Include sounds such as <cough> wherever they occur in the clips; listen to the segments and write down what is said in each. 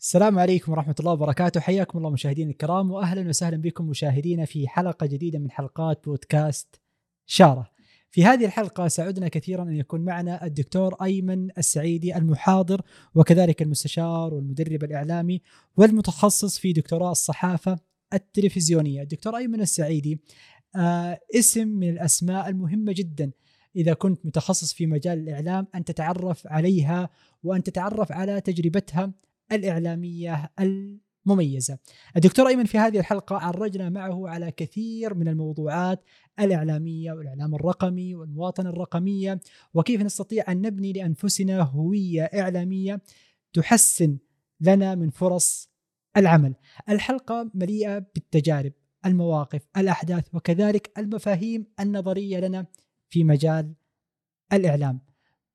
السلام عليكم ورحمة الله وبركاته. حياكم الله مشاهدينا الكرام وأهلا وسهلا بكم مشاهدينا في حلقة جديدة من حلقات بودكاست شارة. في هذه الحلقة سعدنا كثيرا أن يكون معنا الدكتور أيمن السعيدي المحاضر وكذلك المستشار والمدرب الإعلامي والمتخصص في دكتوراه الصحافة التلفزيونية. الدكتور أيمن السعيدي آه اسم من الأسماء المهمة جدا. إذا كنت متخصص في مجال الإعلام أن تتعرف عليها وأن تتعرف على تجربتها الإعلامية المميزة. الدكتور أيمن في هذه الحلقة عرجنا معه على كثير من الموضوعات الإعلامية والإعلام الرقمي والمواطنة الرقمية وكيف نستطيع أن نبني لأنفسنا هوية إعلامية تحسن لنا من فرص العمل. الحلقة مليئة بالتجارب المواقف الأحداث وكذلك المفاهيم النظرية لنا في مجال الإعلام.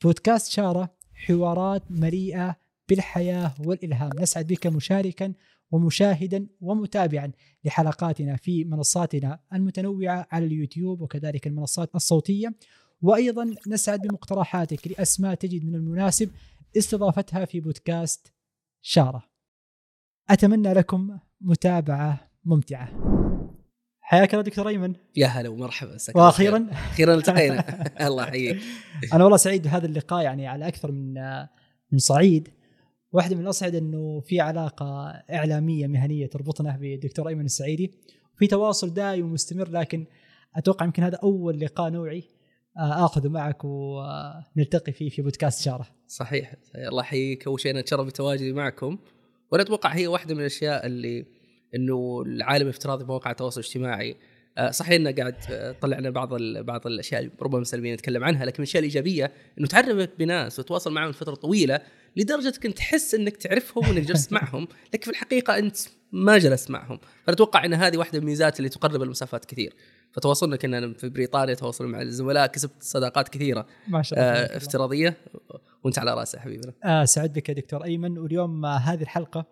بودكاست شارة حوارات مليئة بالحياة والإلهام. نسعد بك مشاركا ومشاهدا ومتابعا لحلقاتنا في منصاتنا المتنوعة على اليوتيوب وكذلك المنصات الصوتية. وأيضا نسعد بمقترحاتك لأسماء تجد من المناسب استضافتها في بودكاست شارة. أتمنى لكم متابعة ممتعة. حياك الله دكتور أيمن. يا هلا ومرحبا. وأخيرا. أخيرا التقينا <laughs> الله يحييك. أنا والله سعيد بهذا اللقاء يعني على أكثر من من صعيد. واحدة من الاصعد إنه في علاقة إعلامية مهنية تربطنا بالدكتور أيمن السعيدي في تواصل دائم ومستمر لكن أتوقع يمكن هذا أول لقاء نوعي آه، آخذه معك ونلتقي فيه في بودكاست شارة. صحيح. الله يحييك. أول شيء أنا أتشرف بتواجدي معكم. وأنا أتوقع هي واحدة من الأشياء اللي إنه العالم الافتراضي بمواقع التواصل الاجتماعي. آه، صحيح إنه قاعد طلعنا بعض بعض الأشياء ربما سلبيه نتكلم عنها لكن الأشياء الإيجابية إنه تعرفت بناس وتواصل معهم لفترة طويلة لدرجة انك تحس إنك تعرفهم وإنك جلست <laughs> معهم لكن في الحقيقة أنت ما جلست معهم. فاتوقع إن هذه واحدة من الميزات اللي تقرب المسافات كثير. فتواصلنا كنا في بريطانيا تواصل مع الزملاء كسبت صداقات كثيرة ما شاء الله آه افتراضية. وأنت على رأسي حبيبنا. آه سعد بك يا دكتور أيمن. واليوم آه هذه الحلقة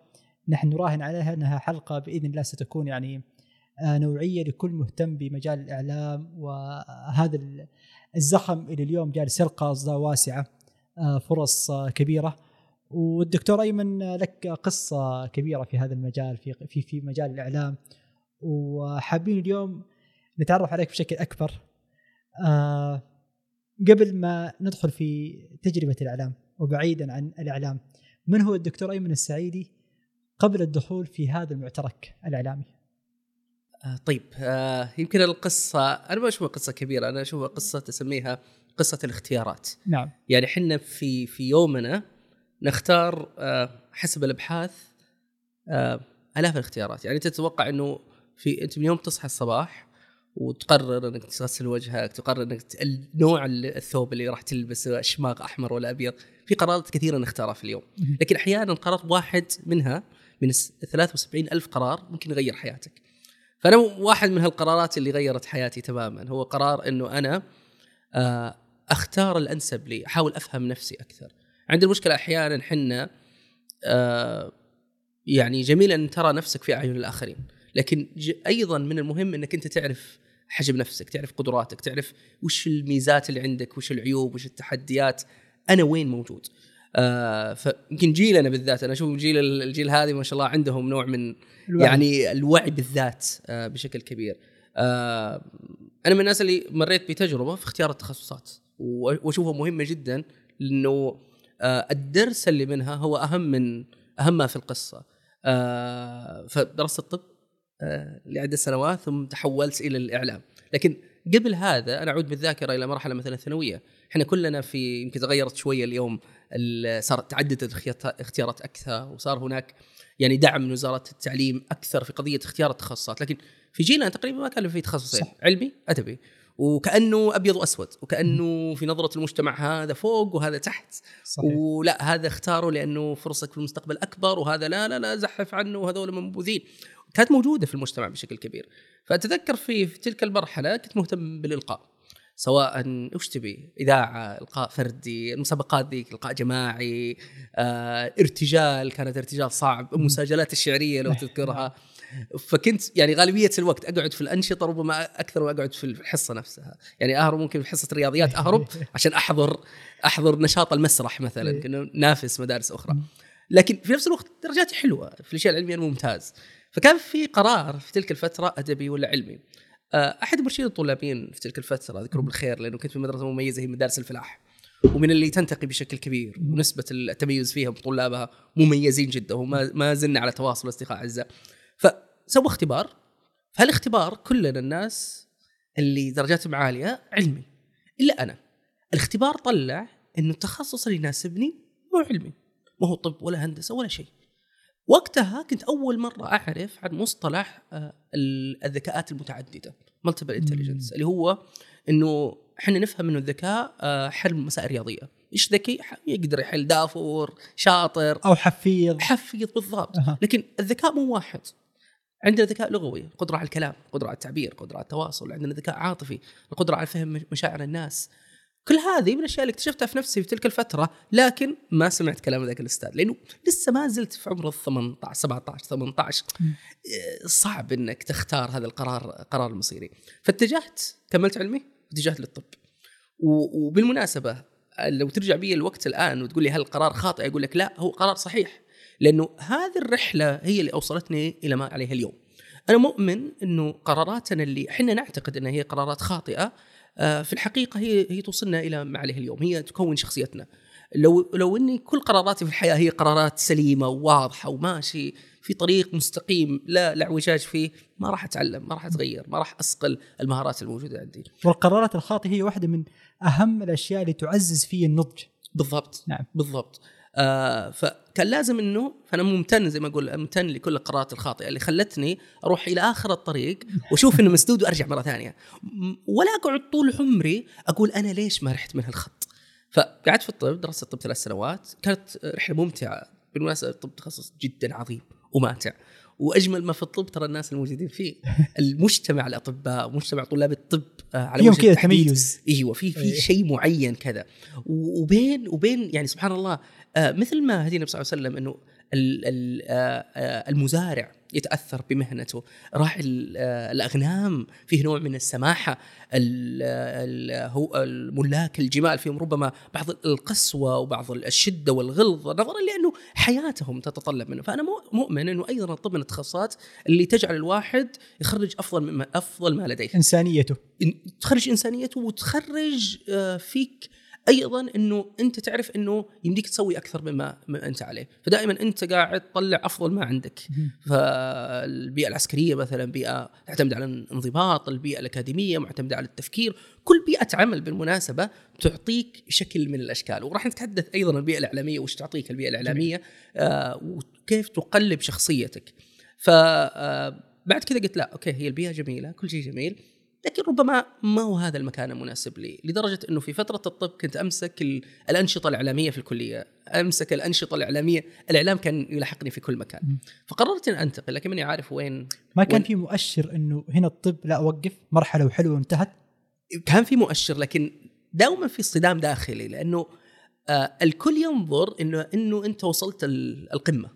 نحن نراهن عليها إنها حلقة بإذن الله ستكون يعني آه نوعية لكل مهتم بمجال الإعلام. وهذا الزخم اللي اليوم جالس يلقى أصداء واسعة آه فرص آه كبيرة. والدكتور أيمن لك قصة كبيرة في هذا المجال في في في مجال الإعلام وحابين اليوم نتعرف عليك بشكل أكبر. آه قبل ما ندخل في تجربة الإعلام وبعيدا عن الإعلام من هو الدكتور أيمن السعيدي قبل الدخول في هذا المعترك الإعلامي؟ آه طيب آه يمكن القصة أنا ما أشوفها قصة كبيرة أنا أشوفها قصة تسميها قصة الاختيارات. نعم. يعني إحنا في في يومنا نختار آه، حسب الابحاث آه، آلاف الاختيارات. يعني أنت تتوقع إنه في أنت من يوم تصحى الصباح وتقرر إنك تغسل وجهك تقرر إنك نوع الثوب اللي راح تلبسه اشماغ أحمر ولا أبيض. في قرارات كثيرة نختارها في اليوم. لكن أحيانا قرار واحد منها من 73 ألف قرار ممكن يغير حياتك. فأنا واحد من هالقرارات اللي غيرت حياتي تماما هو قرار أنه أنا آه، أختار الأنسب لي أحاول أفهم نفسي أكثر. عندي المشكلة أحيانا حنا آه يعني جميل أن ترى نفسك في أعين الآخرين لكن أيضا من المهم أنك أنت تعرف حجم نفسك تعرف قدراتك تعرف وش الميزات اللي عندك وش العيوب وش التحديات أنا وين موجود آه فيمكن جيلنا بالذات أنا أشوف جيل الجيل هذه ما شاء الله عندهم نوع من الوعي. يعني الوعي بالذات آه بشكل كبير آه أنا من الناس اللي مريت بتجربة في اختيار التخصصات وأشوفها مهمة جدا لأنه الدرس اللي منها هو أهم من أهم ما في القصة. آه، فدرست الطب آه، لعدة سنوات ثم تحولت إلى الإعلام. لكن قبل هذا أنا أعود بالذاكرة إلى مرحلة مثلا ثانويه إحنا كلنا في يمكن تغيرت شوية اليوم صارت تعددت اختيارات أكثر وصار هناك يعني دعم من وزارة التعليم أكثر في قضية اختيار التخصصات. لكن في جيلنا تقريبا ما كان في تخصصين. علمي أدبي. وكأنه أبيض وأسود وكأنه في نظرة المجتمع هذا فوق وهذا تحت. صحيح. ولا هذا اختاره لأنه فرصك في المستقبل أكبر وهذا لا لا لا زحف عنه وهذول منبوذين. كانت موجودة في المجتمع بشكل كبير. فأتذكر في, في تلك المرحلة كنت مهتم بالإلقاء. سواء وش تبي؟ إذاعة إلقاء فردي المسابقات ذيك إلقاء جماعي آه، ارتجال كانت ارتجال صعب المساجلات الشعرية لو تذكرها. فكنت يعني غالبية الوقت أقعد في الأنشطة ربما أكثر ما اقعد في الحصة نفسها. يعني أهرب ممكن في حصة الرياضيات أهرب <laughs> عشان أحضر أحضر نشاط المسرح مثلا إيه. كنا نافس مدارس أخرى. لكن في نفس الوقت درجاتي حلوة في الأشياء العلمية ممتاز فكان في قرار في تلك الفترة أدبي ولا علمي؟ آه، أحد المرشدين الطلابيين في تلك الفترة أذكره بالخير لأنه كنت في مدرسة مميزة هي مدارس الفلاح. ومن اللي تنتقي بشكل كبير ونسبة التميز فيها بطلابها مميزين جدا وما ما زلنا على تواصل أصدقاء أعزاء. فسووا اختبار. فهالاختبار كلنا الناس اللي درجاتهم عالية علمي. إلا أنا. الاختبار طلع إنه التخصص اللي يناسبني مو علمي. ما هو طب ولا هندسة ولا شيء. وقتها كنت أول مرة أعرف عن مصطلح آه، الذكاءات المتعددة multiple intelligence اللي هو إنه إحنا نفهم إنه الذكاء آه، حل مسائل رياضية. إيش ذكي؟ يقدر يحل دافور شاطر. أو حفيظ. حفيظ بالضبط. لكن الذكاء مو واحد. عندنا ذكاء لغوي قدرة على الكلام قدرة على التعبير قدرة على التواصل عندنا ذكاء عاطفي القدرة على فهم مشاعر الناس. كل هذه من الأشياء اللي اكتشفتها في نفسي في تلك الفترة لكن ما سمعت كلام ذاك الأستاذ لأنه لسه ما زلت في عمر ال 18 17 18 مم. آه، صعب إنك تختار هذا القرار قرار المصيري. فاتجهت كملت علمي اتجهت للطب. وبالمناسبة لو ترجع بي الوقت الآن وتقول لي هل القرار خاطئ أقول لك لا هو قرار صحيح. لأنه هذه الرحلة هي اللي أوصلتني إلى ما عليه اليوم. أنا مؤمن إنه قراراتنا اللي إحنا نعتقد إنها هي قرارات خاطئة آه، في الحقيقة هي هي توصلنا إلى ما عليه اليوم هي تكون شخصيتنا. لو لو إني كل قراراتي في الحياة هي قرارات سليمة وواضحة وماشي في طريق مستقيم لا لا اعوجاج فيه ما راح أتعلم ما راح أتغير ما راح أصقل المهارات الموجودة عندي. والقرارات الخاطئة هي واحدة من أهم الأشياء اللي تعزز في النضج. بالضبط نعم. بالضبط. آه فكان لازم إنه فانا ممتن زي ما أقول ممتن لكل القرارات الخاطئة اللي خلتني أروح إلى آخر الطريق وأشوف إنه مسدود وأرجع مرة ثانية. ولا أقعد طول عمري أقول أنا ليش ما رحت من هالخط؟ فقعدت في الطب درست الطب ثلاث سنوات كانت رحلة ممتعة بالمناسبة الطب تخصص جدا عظيم وماتع وأجمل ما في الطب ترى الناس الموجودين فيه <laughs> المجتمع الأطباء مجتمع طلاب الطب آه، على وجه كذا. تميز. أيوه في في إيه. شيء معين كذا. وبين وبين يعني سبحان الله مثل ما هدينا صلى الله عليه وسلم إنه آه، آه، المزارع يتأثر بمهنته. راعي ال- آه، الأغنام فيه نوع من السماحة. ال- ال- هو الملاك الجمال فيهم ربما بعض القسوة وبعض الشدة والغلظة نظرا لأنه حياتهم تتطلب منه. فأنا مؤمن إنه أيضا الطب من التخصصات اللي تجعل الواحد يخرج أفضل مما أفضل ما لديه. إنسانيته. تخرج إنسانيته وتخرج آه، فيك أيضا إنه أنت تعرف إنه يمديك تسوي أكثر مما ما أنت عليه، فدائما أنت قاعد تطلع أفضل ما عندك. فالبيئة العسكرية مثلا بيئة تعتمد على الانضباط، البيئة الأكاديمية معتمدة على التفكير، كل بيئة عمل بالمناسبة تعطيك شكل من الأشكال، وراح نتحدث أيضا عن البيئة الإعلامية وش تعطيك البيئة الإعلامية آه وكيف تقلب شخصيتك. ف آه، بعد كذا قلت لا أوكي هي البيئة جميلة، كل شيء جميل، لكن ربما ما هو هذا المكان المناسب لي لدرجة أنه في فترة الطب كنت أمسك ال- الأنشطة الإعلامية في الكلية أمسك الأنشطة الإعلامية الإعلام كان يلاحقني في كل مكان. فقررت أن أنتقل لكن ماني عارف وين ما كان وين- في مؤشر إنه هنا الطب لا وقف مرحلة وحلوة وانتهت؟ كان في مؤشر لكن دائما في صدام داخلي لأنه آه الكل ينظر انه إنه أنت وصلت ال- القمة.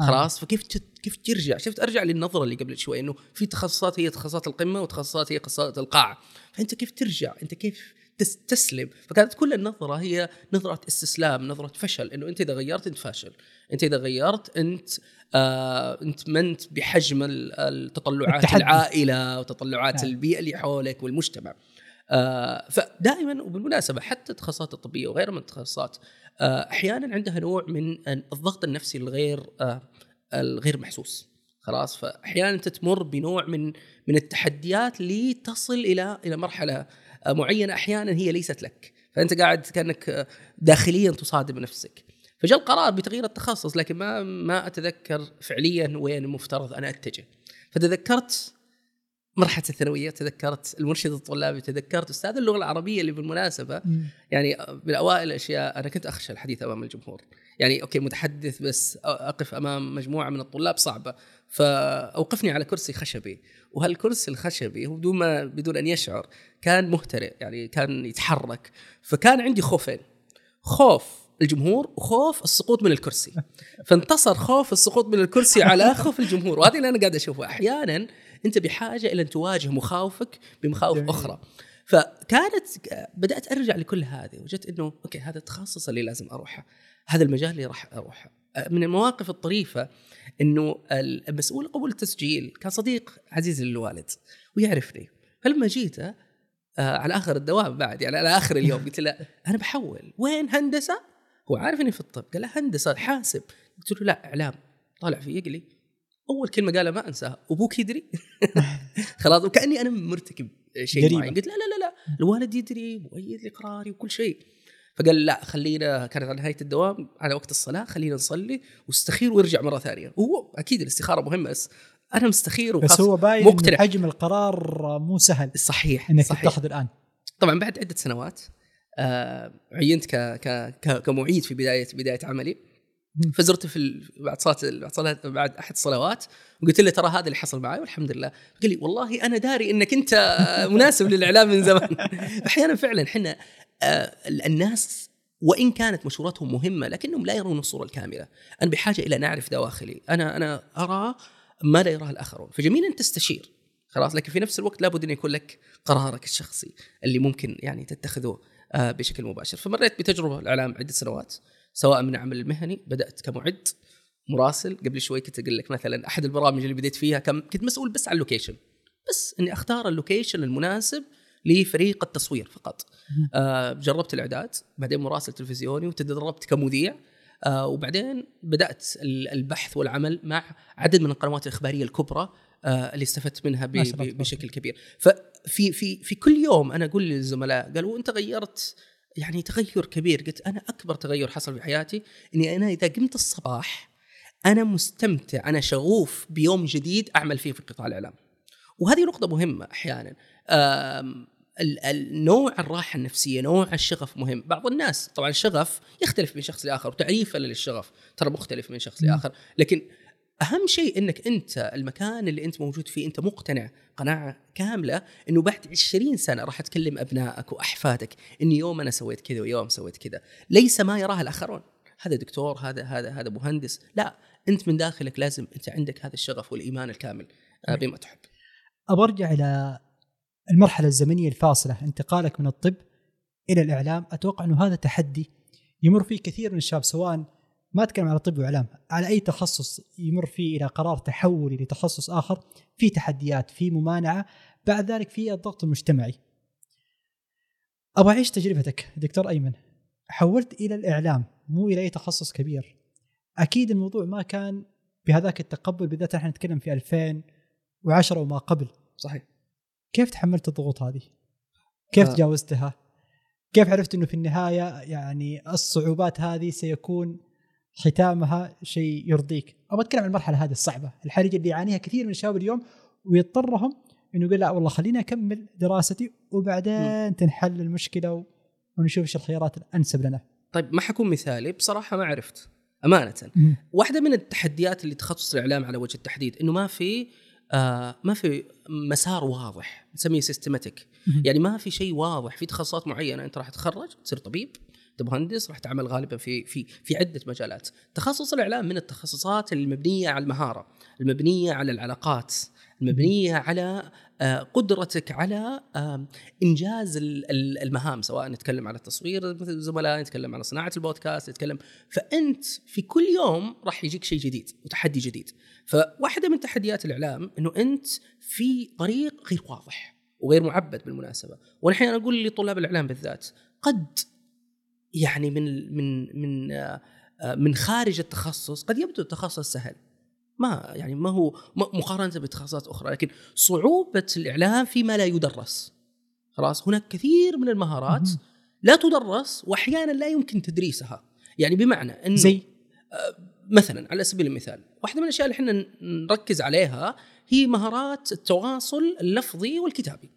آه. خلاص؟ فكيف كيف ترجع؟ شفت أرجع للنظرة اللي قبل شوي إنه في تخصصات هي تخصصات القمة وتخصصات هي تخصصات القاع فأنت كيف ترجع؟ أنت كيف تس- تستسلم فكانت كل النظرة هي نظرة استسلام نظرة فشل إنه أنت إذا غيرت أنت فاشل. أنت إذا غيرت أنت آه أنت ما انت بحجم ال- التطلعات التحدي. العائلة وتطلعات نعم. البيئة اللي حولك والمجتمع. فدائما وبالمناسبة حتى التخصصات الطبية وغيرها من التخصصات آه أحيانا عندها نوع من الضغط النفسي الغير آه الغير محسوس. خلاص؟ فاحيانا أنت تمر بنوع من من التحديات لتصل إلى إلى مرحلة آه، معينة أحيانا هي ليست لك. فأنت قاعد كأنك آه، داخليا تصادم نفسك. فجاء القرار بتغيير التخصص لكن ما ما أتذكر فعليا وين المفترض أنا أتجه. فتذكرت مرحلة الثانوية تذكرت المرشد الطلابي تذكرت أستاذ اللغة العربية اللي بالمناسبة. مم. يعني من أوائل الأشياء أنا كنت أخشى الحديث أمام الجمهور. يعني أوكي متحدث بس أقف أمام مجموعة من الطلاب صعبة. فأوقفني على كرسي خشبي. وهالكرسي الخشبي هو بدون ما بدون أن يشعر كان مهترئ يعني كان يتحرك. فكان عندي خوفين. خوف الجمهور وخوف السقوط من الكرسي. <laughs> فانتصر خوف السقوط من الكرسي على خوف الجمهور. وهذا اللي أنا قاعد أشوفه. أحيانا أنت بحاجة إلى أن تواجه مخاوفك بمخاوف جميل. أخرى. فكانت بدأت أرجع لكل هذه وجدت إنه أوكي هذا التخصص اللي لازم أروحه. هذا المجال اللي راح أروحه. من المواقف الطريفة إنه المسؤول قبول التسجيل كان صديق عزيز للوالد ويعرفني. فلما جيت آه على آخر الدوام بعد يعني على آخر اليوم قلت له أنا بحول. وين هندسة؟ هو عارف اني في الطب. قال له هندسة حاسب. قلت له لا إعلام. طالع في يقلي أول كلمة قالها ما أنساها. أبوك يدري؟ <laughs> <laughs> خلاص وكأني أنا مرتكب شيء. معين. قلت لا لا لا لا الوالد يدري مؤيد لقراري وكل شيء. فقال لا خلينا كانت على نهاية الدوام على وقت الصلاة خلينا نصلي واستخير ويرجع مرة ثانية. هو أكيد الاستخارة مهمة بس أنا مستخير بس وخاص- هو باين مقتنع. إن حجم القرار مو سهل صحيح إنك تتخذ الآن. طبعا بعد عدة سنوات آه عينت ك ك ك كمعيد في بداية بداية عملي. مم. فزرت في ال... بعد صلاه بعد صلاه بعد أحد الصلوات وقلت له ترى هذا اللي حصل معي والحمد لله. قال لي والله أنا داري إنك أنت <laughs> مناسب للإعلام من زمان. أحيانا فعلا إحنا آه الناس وإن كانت مشوراتهم مهمة لكنهم لا يرون الصورة الكاملة. أنا بحاجة إلى ان اعرف دواخلي. أنا أنا أرى ما لا يراه الآخرون. فجميل ان تستشير. خلاص لكن في نفس الوقت لابد أن يكون لك قرارك الشخصي اللي ممكن يعني تتخذه آه، بشكل مباشر. فمريت بتجربة الإعلام عدة سنوات. سواء من العمل المهني بدأت كمعد مراسل قبل شوي كنت أقول لك مثلا أحد البرامج اللي بديت فيها كم كنت مسؤول بس عن ال location. بس إني أختار ال location المناسب لفريق التصوير فقط. آه جربت الإعداد بعدين مراسل تلفزيوني وتدربت كمذيع آه وبعدين بدأت ال- البحث والعمل مع عدد من القنوات الإخبارية الكبرى آه اللي استفدت منها بشكل كبير. ففي في في كل يوم أنا أقول للزملاء قالوا أنت غيرت يعني تغير كبير. قلت أنا أكبر تغير حصل في حياتي إني أنا إذا قمت الصباح أنا مستمتع أنا شغوف بيوم جديد أعمل فيه في قطاع الإعلام. وهذه نقطة مهمة أحيانا. نوع الراحة النفسية نوع الشغف مهم. بعض الناس طبعا الشغف يختلف من شخص لآخر وتعريفه للشغف ترى مختلف من شخص. لآخر لكن أهم شيء إنك أنت المكان اللي أنت موجود فيه أنت مقتنع قناعة كاملة إنه بعد 20 سنة راح تكلم أبنائك وأحفادك إني يوم أنا سويت كذا ويوم سويت كذا. ليس ما يراه الآخرون. هذا دكتور هذا هذا هذا مهندس. لا أنت من داخلك لازم أنت عندك هذا الشغف والإيمان الكامل آه، بما تحب. ابى أرجع إلى المرحلة الزمنية الفاصلة انتقالك من الطب إلى الإعلام. أتوقع إنه هذا تحدي يمر فيه كثير من الشباب سواء ما أتكلم على طب وإعلام على أي تخصص يمر فيه إلى قرار تحولي لتخصص آخر في تحديات في ممانعة بعد ذلك في الضغط المجتمعي أبغى أعيش تجربتك دكتور أيمن حولت إلى الإعلام مو إلى أي تخصص كبير أكيد الموضوع ما كان بهذاك التقبل بالذات إحنا نتكلم في 2010 وما قبل صحيح كيف تحملت الضغوط هذه؟ كيف آه. تجاوزتها؟ كيف عرفت إنه في النهاية يعني الصعوبات هذه سيكون ختامها شيء يرضيك؟ أبغى أتكلم عن المرحلة هذه الصعبة، الحرجه اللي يعانيها كثير من الشباب اليوم ويضطرهم إنه يقول لا والله خليني أكمل دراستي وبعدين تنحل المشكلة ونشوف إيش الخيارات الأنسب لنا. طيب ما حكون مثالي بصراحة ما عرفت. أمانة. واحدة من التحديات اللي تخصص الإعلام على وجه التحديد إنه ما في آه ما في مسار واضح نسميه سيستماتيك يعني ما في شيء واضح في تخصصات معينة أنت راح تتخرج تصير طبيب مهندس راح تعمل غالبا في في في عدة مجالات. تخصص الإعلام من التخصصات المبنية على المهارة المبنية على العلاقات المبنية على آه، قدرتك على آه، إنجاز ال- ال- المهام سواء نتكلم على التصوير مثل الزملاء نتكلم على صناعة البودكاست نتكلم. فأنت في كل يوم راح يجيك شيء جديد وتحدي جديد. فواحدة من تحديات الإعلام إنه أنت في طريق غير واضح وغير معبد بالمناسبة. وانا أحيانا أقول لطلاب الإعلام بالذات قد يعني من من من آه، آه، من خارج التخصص قد يبدو التخصص سهل. ما يعني ما هو مقارنة بتخصصات أخرى لكن صعوبة الإعلام فيما لا يدرس. خلاص هناك كثير من المهارات. لا تدرس واحيانا لا يمكن تدريسها. يعني بمعنى إنه زي مثلا على سبيل المثال واحدة من الأشياء اللي إحنا نركز عليها هي مهارات التواصل اللفظي والكتابي.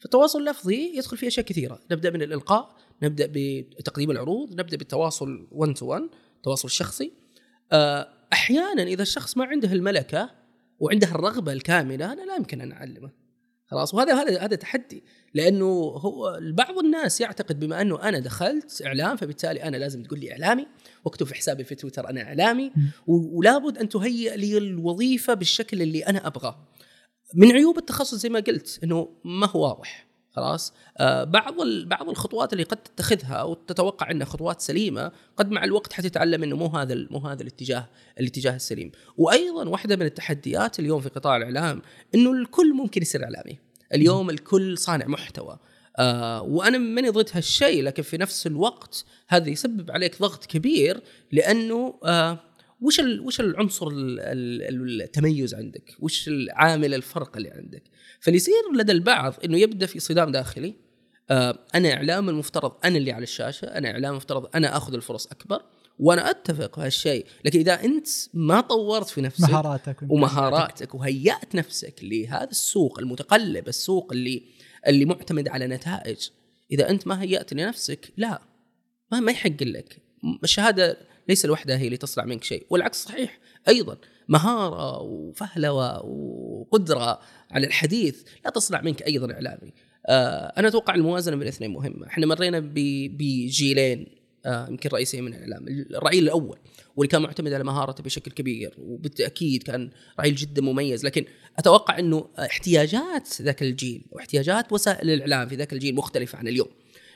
فالتواصل اللفظي يدخل فيه أشياء كثيرة. نبدأ من الإلقاء. نبدأ بتقديم العروض نبدأ بالتواصل 1 تو 1 التواصل الشخصي آه، أحيانا إذا الشخص ما عنده الملكة وعنده الرغبة الكاملة أنا لا يمكن أن أعلمه. خلاص؟ وهذا هذا هذا تحدي. لأنه هو بعض الناس يعتقد بما أنه أنا دخلت إعلام فبالتالي أنا لازم تقول لي إعلامي. واكتب في حسابي في تويتر أنا إعلامي. ولابد أن تهيئ لي الوظيفة بالشكل اللي أنا أبغاه. من عيوب التخصص زي ما قلت إنه ما هو واضح. خلاص؟ آه بعض بعض الخطوات اللي قد تتخذها أو تتوقع إنها خطوات سليمة قد مع الوقت حتتعلم إنه مو هذا مو هذا الاتجاه الاتجاه السليم. وأيضا واحدة من التحديات اليوم في قطاع الإعلام إنه الكل ممكن يصير إعلامي. اليوم الكل صانع محتوى. آه وأنا ماني ضد هالشيء لكن في نفس الوقت هذا يسبب عليك ضغط كبير لأنه آه وش ال- وش العنصر ال- ال- التميز عندك؟ وش العامل الفرق اللي عندك؟ فاللي يصير لدى البعض إنه يبدأ في صدام داخلي آه أنا إعلام المفترض أنا اللي على الشاشة، أنا إعلام المفترض أنا آخذ الفرص أكبر وأنا أتفق هالشيء، لكن إذا أنت ما طورت في نفسك مهاراتك ومهاراتك وهيأت نفسك لهذا السوق المتقلب السوق اللي اللي معتمد على نتائج إذا أنت ما هيأت لنفسك لا ما ما يحق لك الشهادة ليس لوحدها هي اللي تصنع منك شيء والعكس صحيح. أيضا مهارة وفهلوة وقدرة على الحديث لا تصنع منك أيضا إعلامي. آه أنا أتوقع الموازنة بين الاثنين مهمة. إحنا مرينا بجيلين آه، يمكن رئيسيه من الإعلام الرعيل الأول واللي كان معتمد على مهارته بشكل كبير وبالتأكيد كان رعيل جدا مميز. لكن أتوقع إنه احتياجات ذاك الجيل واحتياجات وسائل الإعلام في ذاك الجيل مختلفة عن اليوم.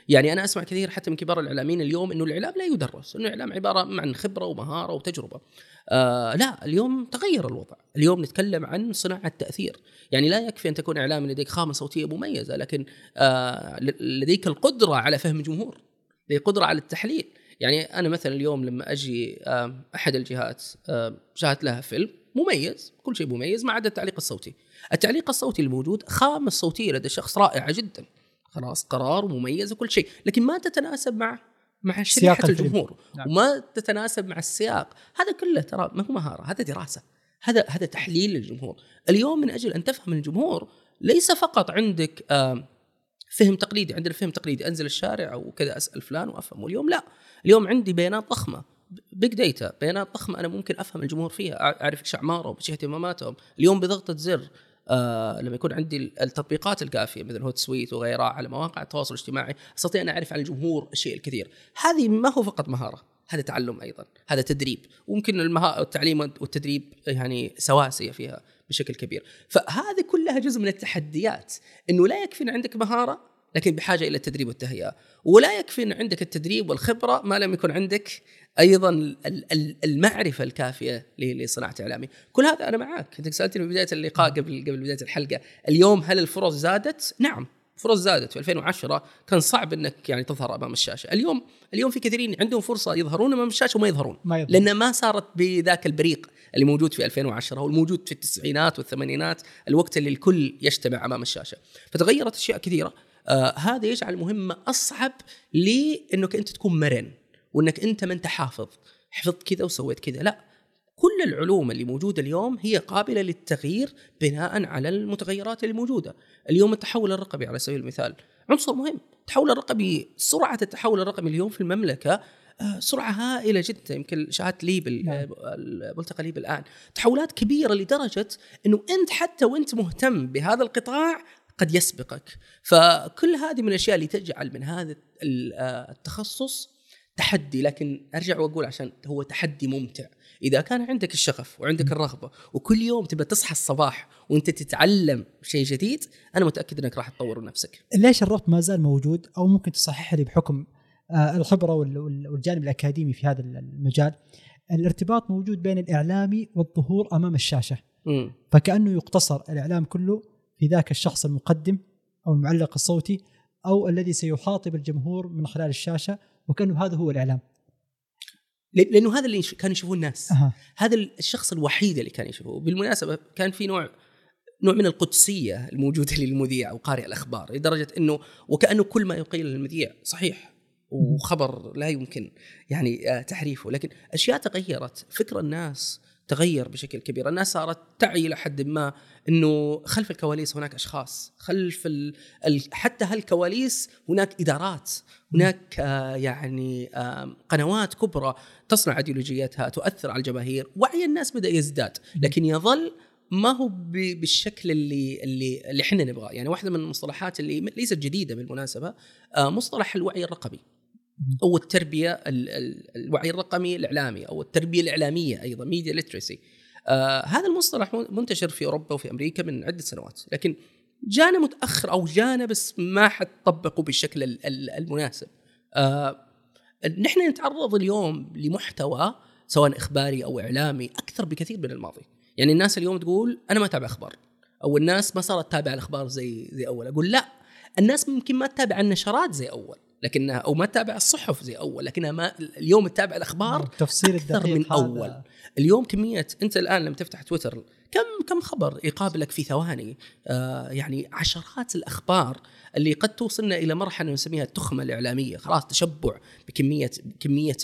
يعني أنا أسمع كثير حتى من كبار الإعلاميين اليوم إنه الإعلام لا يدرس إنه الإعلام عبارة عن خبرة ومهارة وتجربة. آه لا اليوم تغير الوضع. اليوم نتكلم عن صناعة تاثير يعني لا يكفي أن تكون اعلامي لديك خامة صوتية مميزة لكن آه لديك القدرة على فهم الجمهور لديك قدرة على التحليل. يعني أنا مثلا اليوم لما أجي آه أحد الجهات آه شاهدت لها فيلم مميز كل شيء مميز ما عدا التعليق الصوتي. التعليق الصوتي الموجود خامة صوتية لدى الشخص رائعه جدا. خلاص قرار مميز وكل شيء لكن ما تتناسب مع مع سياق شريحة. الجمهور نعم. وما تتناسب مع السياق هذا كله ترى ما هو مهارة هذا دراسة هذا هذا تحليل للجمهور اليوم من أجل أن تفهم الجمهور ليس فقط عندك فهم تقليدي عندنا فهم تقليدي أنزل الشارع أو كذا أسأل فلان وأفهم واليوم لا اليوم عندي بيانات ضخمة بيج داتا بيانات ضخمة أنا ممكن أفهم الجمهور فيها أعرف إيش أعمارهم إيش اهتماماتهم اليوم بضغطة زر آه لما يكون عندي التطبيقات الكافيه مثل هوت سويت وغيرها على مواقع التواصل الاجتماعي أستطيع أن أعرف عن الجمهور الشيء الكثير. هذه ما هو فقط مهارة هذا تعلم أيضا هذا تدريب. وممكن المها... التعليم والتدريب يعني سواسية فيها بشكل كبير. فهذه كلها جزء من التحديات إنه لا يكفي عندك مهارة لكن بحاجة إلى التدريب والتهيئة. ولا يكفي إن عندك التدريب والخبرة ما لم يكن عندك أيضا ال- ال- المعرفة الكافية لصناعة إعلامي. كل هذا أنا معك أنت سألتني في بداية اللقاء قبل قبل بداية الحلقة اليوم هل الفرص زادت؟ نعم فرص زادت. في 2010 كان صعب إنك يعني تظهر أمام الشاشة. اليوم اليوم في كثيرين عندهم فرصة يظهرون أمام الشاشة وما يظهرون. ما يظهر. لأن ما صارت بذاك البريق اللي موجود في 2010 والموجود في التسعينات والثمانينات الوقت اللي الكل يجتمع أمام الشاشة. فتغيرت أشياء كثيرة. آه هذا يجعل المهمة أصعب لأنك أنت تكون مرن وأنك أنت ما أنت حافظ. حفظت كذا وسويت كذا. لا كل العلوم اللي موجودة اليوم هي قابلة للتغيير بناء على المتغيرات اللي موجوده اليوم التحول الرقمي على سبيل المثال عنصر مهم. التحول الرقمي سرعة التحول الرقمي اليوم في المملكة آه، سرعة هائلة جدا. يمكن شاهدت ليبل نعم. آه، ملتقى ليبل الان تحولات كبيرة لدرجة إنه أنت حتى وأنت مهتم بهذا القطاع قد يسبقك. فكل هذه من الأشياء اللي تجعل من هذا آه، التخصص تحدي. لكن أرجع وأقول عشان هو تحدي ممتع. إذا كان عندك الشغف وعندك الرغبة وكل يوم تبى تصحى الصباح وأنت تتعلم شيء جديد أنا متأكد إنك راح تطور نفسك. ليش الربط ما زال موجود أو ممكن تصحح لي بحكم آه، الخبرة وال- وال- والجانب الأكاديمي في هذا المجال؟ الارتباط موجود بين الإعلامي والظهور أمام الشاشة. امم فكأنه يقتصر الإعلام كله في ذاك الشخص المقدم أو المعلق الصوتي أو الذي سيخاطب الجمهور من خلال الشاشة وكأنه هذا هو الإعلام. لأنه هذا اللي كانوا يشوفوه الناس. أها. هذا الشخص الوحيد اللي كان يشوفه بالمناسبة كان في نوع نوع من القدسية الموجودة <laughs> للمذيع أو قارئ الأخبار لدرجة إنه وكأنه كل ما يقيل المذيع صحيح وخبر لا يمكن يعني آه، تحريفه. لكن أشياء تغيرت. فكر الناس تغير بشكل كبير. الناس صارت تعي إلى حد ما إنه خلف الكواليس هناك أشخاص خلف ال... ال... حتى هالكواليس هناك إدارات هناك آه يعني آه قنوات كبرى تصنع ايديولوجيتها تؤثر على الجماهير. وعي الناس بدأ يزداد لكن يظل ما هو بالشكل اللي اللي اللي إحنا نبغاه. يعني واحدة من المصطلحات اللي ليست جديدة بالمناسبة آه مصطلح الوعي الرقمي. أو التربية ال- ال- الوعي الرقمي الإعلامي أو التربية الإعلامية أيضا ميديا ليترسي آه هذا المصطلح من- منتشر في أوروبا وفي أمريكا من عدة سنوات لكن جانا متأخر أو جانا بس ما حد طبقه بالشكل ال- ال- المناسب. آه نحن نتعرض اليوم لمحتوى سواء إخباري أو إعلامي أكثر بكثير من الماضي. يعني الناس اليوم تقول أنا ما أتابع أخبار أو الناس ما صارت تتابع الأخبار زي زي أول. أقول لا الناس ممكن ما تتابع النشرات زي أول. لكنها أو ما تتابع الصحف زي أول لكنها ما اليوم تتابع الأخبار أكثر الدقيق من هذا. أول. اليوم كميه أنت الآن لما تفتح تويتر كم كم خبر يقابلك في ثواني آه يعني عشرات الأخبار اللي قد توصلنا إلى مرحلة نسميها التخمة الإعلامية. خلاص تشبع بكمية كمية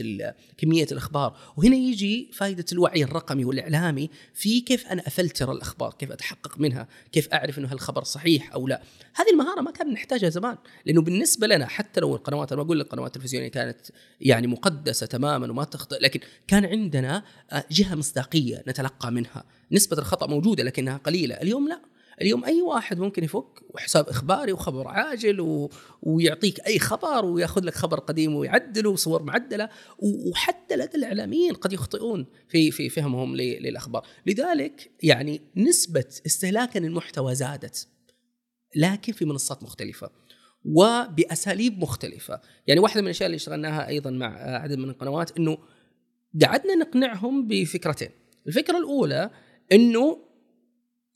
كمية الأخبار. وهنا يجي فائدة الوعي الرقمي والإعلامي في كيف أنا أفلتر الأخبار كيف أتحقق منها كيف أعرف إنه هالخبر صحيح أو لا. هذه المهارة ما كان نحتاجها زمان لأنه بالنسبة لنا حتى لو القنوات أنا ما أقول لك القنوات التلفزيونية كانت يعني مقدسة تماما وما تخطئ لكن كان عندنا آه، جهة مصداقية نتلقى منها. نسبة الخطأ موجودة لكنها قليلة. اليوم لا. اليوم أي واحد ممكن يفك وحساب إخباري وخبر عاجل و... ويعطيك أي خبر ويأخذ لك خبر قديم ويعدله وصور معدلة و... وحتى لدى الإعلاميين قد يخطئون في في فهمهم ل... للأخبار. لذلك يعني نسبة استهلاكا المحتوى زادت لكن في منصات مختلفة وبأساليب مختلفة. يعني واحدة من الأشياء اللي اشتغلناها أيضا مع عدد من القنوات إنه قعدنا نقنعهم بفكرتين. الفكرة الأولى إنه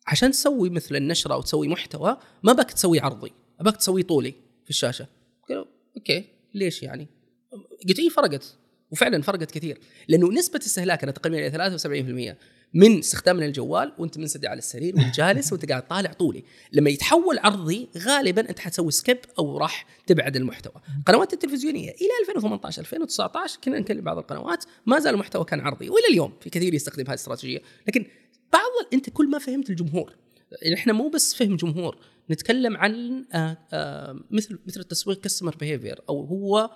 عشان تسوي مثل النشرة أو تسوي محتوى ما بك تسوي عرضي اباك تسوي طولي في الشاشة. okay ليش يعني؟ قلت إي فرقت. وفعلا فرقت كثير لأنه نسبة استهلاكنا تقريبا إلى 73% من استخدامنا للجوال وأنت منسدح على السرير وأنت جالس وأنت قاعد طالع طولي. لما يتحول عرضي غالبا أنت حتسوي skip أو راح تبعد المحتوى. القنوات التلفزيونية إلى 2018 2019 كنا نكلم بعض القنوات ما زال المحتوى كان عرضي وإلى اليوم في كثير يستخدم هذه الاستراتيجية. لكن بعض أنت كل ما فهمت الجمهور إحنا مو بس فهم جمهور نتكلم عن آه آه مثل مثل التسويق customer behavior أو هو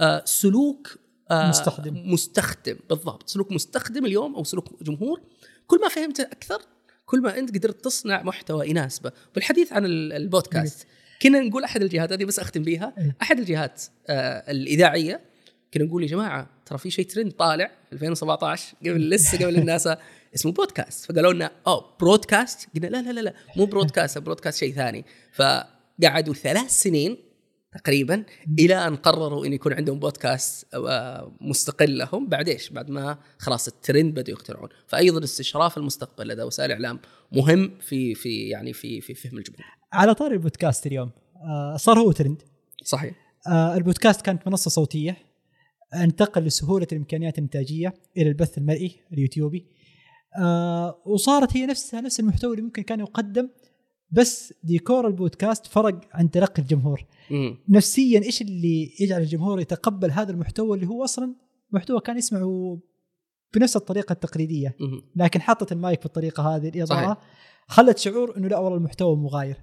آه سلوك مستخدم. مستخدم بالضبط سلوك مستخدم اليوم أو سلوك جمهور كل ما فهمت أكثر كل ما أنت قدرت تصنع محتوى يناسبه بالحديث عن ال- البودكاست كنا نقول أحد الجهات هذه بس أختم بيها إيه. أحد الجهات الإذاعية كنا نقول يا جماعة ترى في شيء ترند طالع في 2017 قبل لسه قبل <laughs> الناس اسمه بودكاست فقالوا لنا أوه broadcast قلنا لا لا لا لا مو broadcast broadcast شيء ثاني. فقعدوا ثلاث سنين تقريبا إلى أن قرروا إن يكون عندهم بودكاست آه، مستقل لهم. بعد إيش؟ بعد ما خلاص الترند بدوا يخترعون، فايضا استشراف المستقبل لدى وسائل الاعلام مهم في في يعني في في فهم الجمهور. على طاري البودكاست اليوم آه صار هو ترند. صحيح. آه البودكاست كانت منصة صوتية أنتقل لسهولة الإمكانيات الإنتاجية إلى البث المرئي اليوتيوبي. آه وصارت هي نفسها نفس المحتوى اللي ممكن كان يقدم بس ديكور البودكاست فرق عن تلقي الجمهور مم. نفسيا إيش اللي يجعل الجمهور يتقبل هذا المحتوى اللي هو أصلا محتوى كان يسمعه بنفس الطريقة التقليدية مم. لكن حطت المايك بالطريقة هذه الاضاءه صحيح. خلت شعور إنه لا والله المحتوى مغاير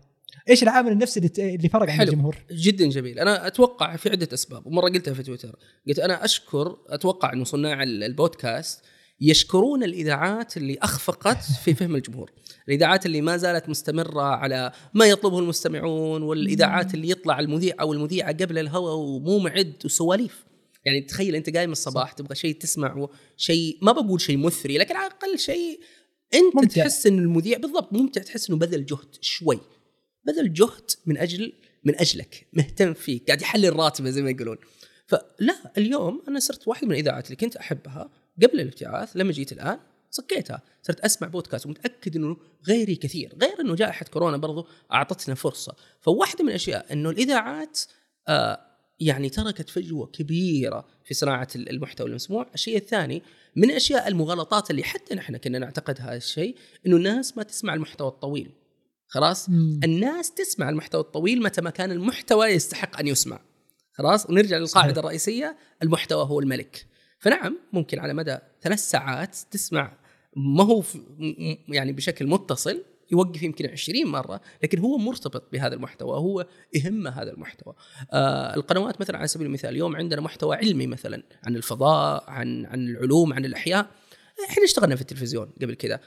إيش العامل النفسي اللي اللي فرق عن. الجمهور جدا جميل أنا أتوقع في عدة أسباب ومرة قلتها في تويتر قلت أنا أشكر أتوقع إنه صناع ال- البودكاست يشكرون الإذاعات اللي أخفقت في فهم الجمهور الإذاعات اللي ما زالت مستمرة على ما يطلبه المستمعون والإذاعات اللي يطلع المذيع أو المذيعة قبل الهواء ومو معد وسواليف يعني تخيل أنت قايم الصباح تبغى شيء تسمعه شيء ما بقول شيء مثري لكن على الأقل شيء أنت. ممتع. تحس إن المذيع بالضبط ممتع تحس إنه بذل جهد شوي بذل جهد من أجل من أجلك مهتم فيك قاعد يحلل راتبه زي ما يقولون فلا اليوم أنا صرت واحد من الإذاعات اللي كنت أحبها قبل الابتعاث لما جيت الآن صكيتها صرت أسمع بودكاست ومتأكد إنه غيري كثير غير إنه جائحة كورونا برضو أعطتنا فرصة فواحدة من الأشياء إنه الإذاعات آه يعني تركت فجوة كبيرة في صناعة المحتوى المسموع، الشيء الثاني من الاشياء المغالطات اللي حتى نحن كنا نعتقد هذا الشيء إنه الناس ما تسمع المحتوى الطويل. خلاص؟ الناس تسمع المحتوى الطويل متى ما كان المحتوى يستحق أن يسمع. خلاص؟ ونرجع للقاعدة. الرئيسية المحتوى هو الملك. فنعم ممكن على مدى ثلاث ساعات تسمع ما هو يعني بشكل متصل يوقف يمكن 20 مرة لكن هو مرتبط بهذا المحتوى هو يهمه هذا المحتوى. آه القنوات مثلا على سبيل المثال اليوم عندنا محتوى علمي مثلا عن الفضاء عن عن العلوم عن الأحياء. إحنا اشتغلنا في التلفزيون قبل كذا.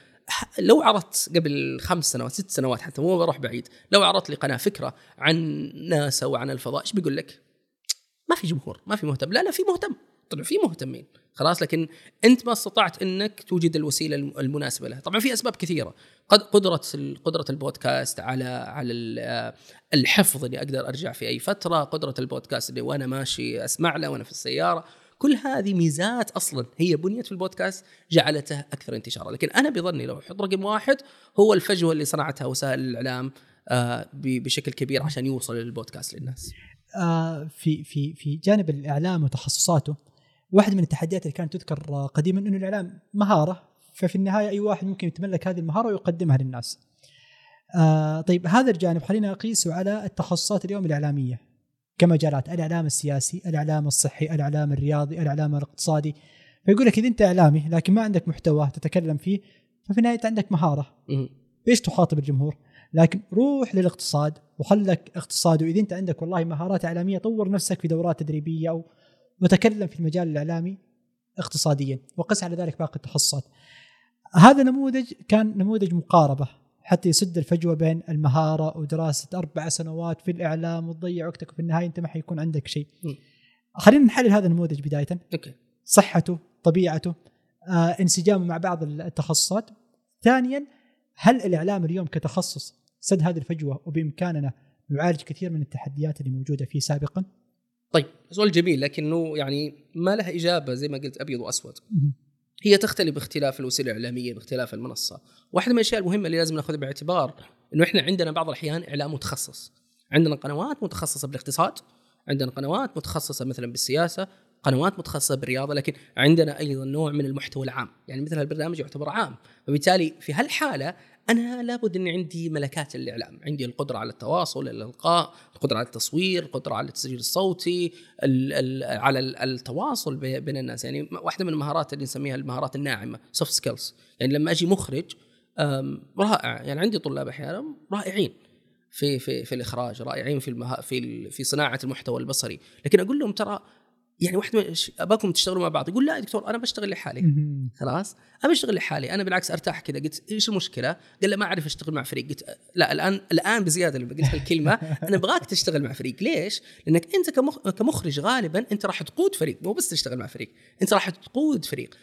لو عرضت قبل خمس سنوات ست سنوات حتى مو بروح بعيد لو عرضت لي قناة فكرة عن ناسا وعن الفضاء إيش بيقول لك؟ ما في جمهور ما في مهتم. لا لا في مهتم. طلع في مهتمين. خلاص لكن أنت ما استطعت إنك توجد الوسيلة الم- المناسبة له طبعا في أسباب كثيرة. قد قدرة قدرة البودكاست على على ال- الحفظ اني أقدر أرجع في أي فترة قدرة البودكاست اللي وأنا ماشي أسمع له وأنا في السيارة. كل هذه ميزات أصلا هي بنيت في البودكاست جعلته أكثر انتشارا. لكن أنا بظني لو أحط رقم واحد هو الفجوة اللي صنعتها وسائل الإعلام آه، بشكل كبير عشان يوصل البودكاست للناس. آه، في في في جانب الإعلام وتخصصاته واحدة من التحديات اللي كانت تذكر قديما إنه الإعلام مهارة ففي النهاية أي واحد ممكن يتملك هذه المهارة ويقدمها للناس. آه طيب هذا الجانب خلينا نقيسه على التخصصات اليوم الإعلامية كمجالات الإعلام السياسي، الإعلام الصحي، الإعلام الرياضي، الإعلام الاقتصادي. فيقول لك إذا أنت إعلامي لكن ما عندك محتوى تتكلم فيه ففي النهاية عندك مهارة. بايش تخاطب الجمهور لكن روح للاقتصاد وخلك اقتصاد واذا أنت عندك والله مهارات إعلامية طور نفسك في دورات تدريبية أو وتكلم في المجال الإعلامي اقتصاديا وقس على ذلك باقي التخصصات. هذا نموذج كان نموذج مقاربة حتى يسد الفجوة بين المهارة ودراسة أربع سنوات في الإعلام وتضيع وقتك وفي النهاية أنت ما حيكون عندك شيء. خلينا نحلل هذا النموذج بداية. أوكي. صحته طبيعته آه، انسجامه مع بعض التخصصات. ثانيا هل الإعلام اليوم كتخصص سد هذه الفجوة وبإمكاننا نعالج كثير من التحديات اللي موجودة فيه سابقا؟ طيب سؤال جميل لكنه يعني ما لها إجابة زي ما قلت أبيض وأسود. هي تختلف باختلاف الوسيلة الإعلامية باختلاف المنصة. واحدة من الأشياء المهمة اللي لازم نأخذها باعتبار إنه إحنا عندنا بعض الأحيان إعلام متخصص. عندنا قنوات متخصصة بالاقتصاد عندنا قنوات متخصصة مثلا بالسياسة قنوات متخصصة بالرياضة لكن عندنا أيضا نوع من المحتوى العام. يعني مثل هالبرنامج يعتبر عام. وبالتالي في هالحالة أنا لابد إني عندي ملكات الإعلام. عندي القدرة على التواصل الإلقاء القدرة على التصوير القدرة على التسجيل الصوتي ال ال على ال- التواصل بي- بين الناس. يعني واحدة من المهارات اللي نسميها المهارات الناعمة soft skills يعني لما أجي مخرج رائع. يعني عندي طلاب أحيانا رائعين في في في الإخراج رائعين في المها في في صناعة المحتوى البصري. لكن أقول لهم ترى يعني واحد من أباكم تشتغلوا مع بعض يقول لا يا دكتور أنا بشتغل لحالي. خلاص أنا بشتغل لحالي أنا بالعكس أرتاح كذا قلت إيش المشكلة؟ قال لا ما أعرف أشتغل مع فريق قلت لا الان الآن بزيادة لما قلت هالكلمه <laughs> أنا أبغاك تشتغل مع فريق ليش؟ لأنك أنت كمخ... كمخرج غالبا أنت راح تقود فريق مو بس تشتغل مع فريق أنت راح تقود فريق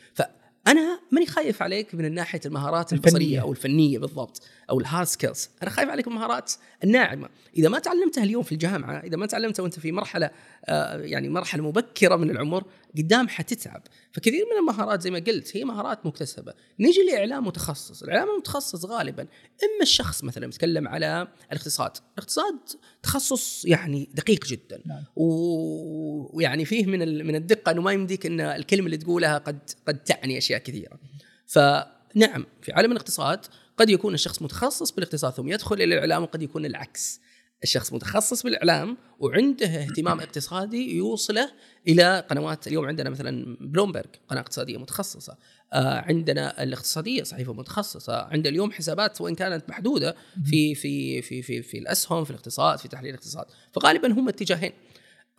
فانا ماني خايف عليك من ناحية المهارات الفنية. البصرية أو الفنية بالضبط أو ال hard skills أنا خايف عليك من المهارات الناعمة إذا ما تعلمتها اليوم في الجامعة إذا ما تعلمتها وأنت في مرحلة آه، يعني مرحلة مبكرة من العمر قدام حتتعب. فكثير من المهارات زي ما قلت هي مهارات مكتسبة. نيجي لإعلام متخصص. الإعلام المتخصص غالبا إما الشخص مثلا يتكلم على الاقتصاد. الاقتصاد تخصص يعني دقيق جدا. نعم. ويعني فيه من ال- من الدقة إنه ما يمديك إن الكلمة اللي تقولها قد قد تعني أشياء كثيرة. فنعم في عالم الاقتصاد قد يكون الشخص متخصص بالاقتصاد ثم يدخل إلى الإعلام وقد يكون العكس. الشخص متخصص بالإعلام وعنده اهتمام اقتصادي يوصله إلى قنوات اليوم عندنا مثلا بلومبرج قناة اقتصادية متخصصة. آه عندنا الاقتصادية صحيفه متخصصة. عندنا اليوم حسابات وإن كانت محدودة في في في في في الأسهم في الاقتصاد في تحليل الاقتصاد. فغالبا هم اتجاهين.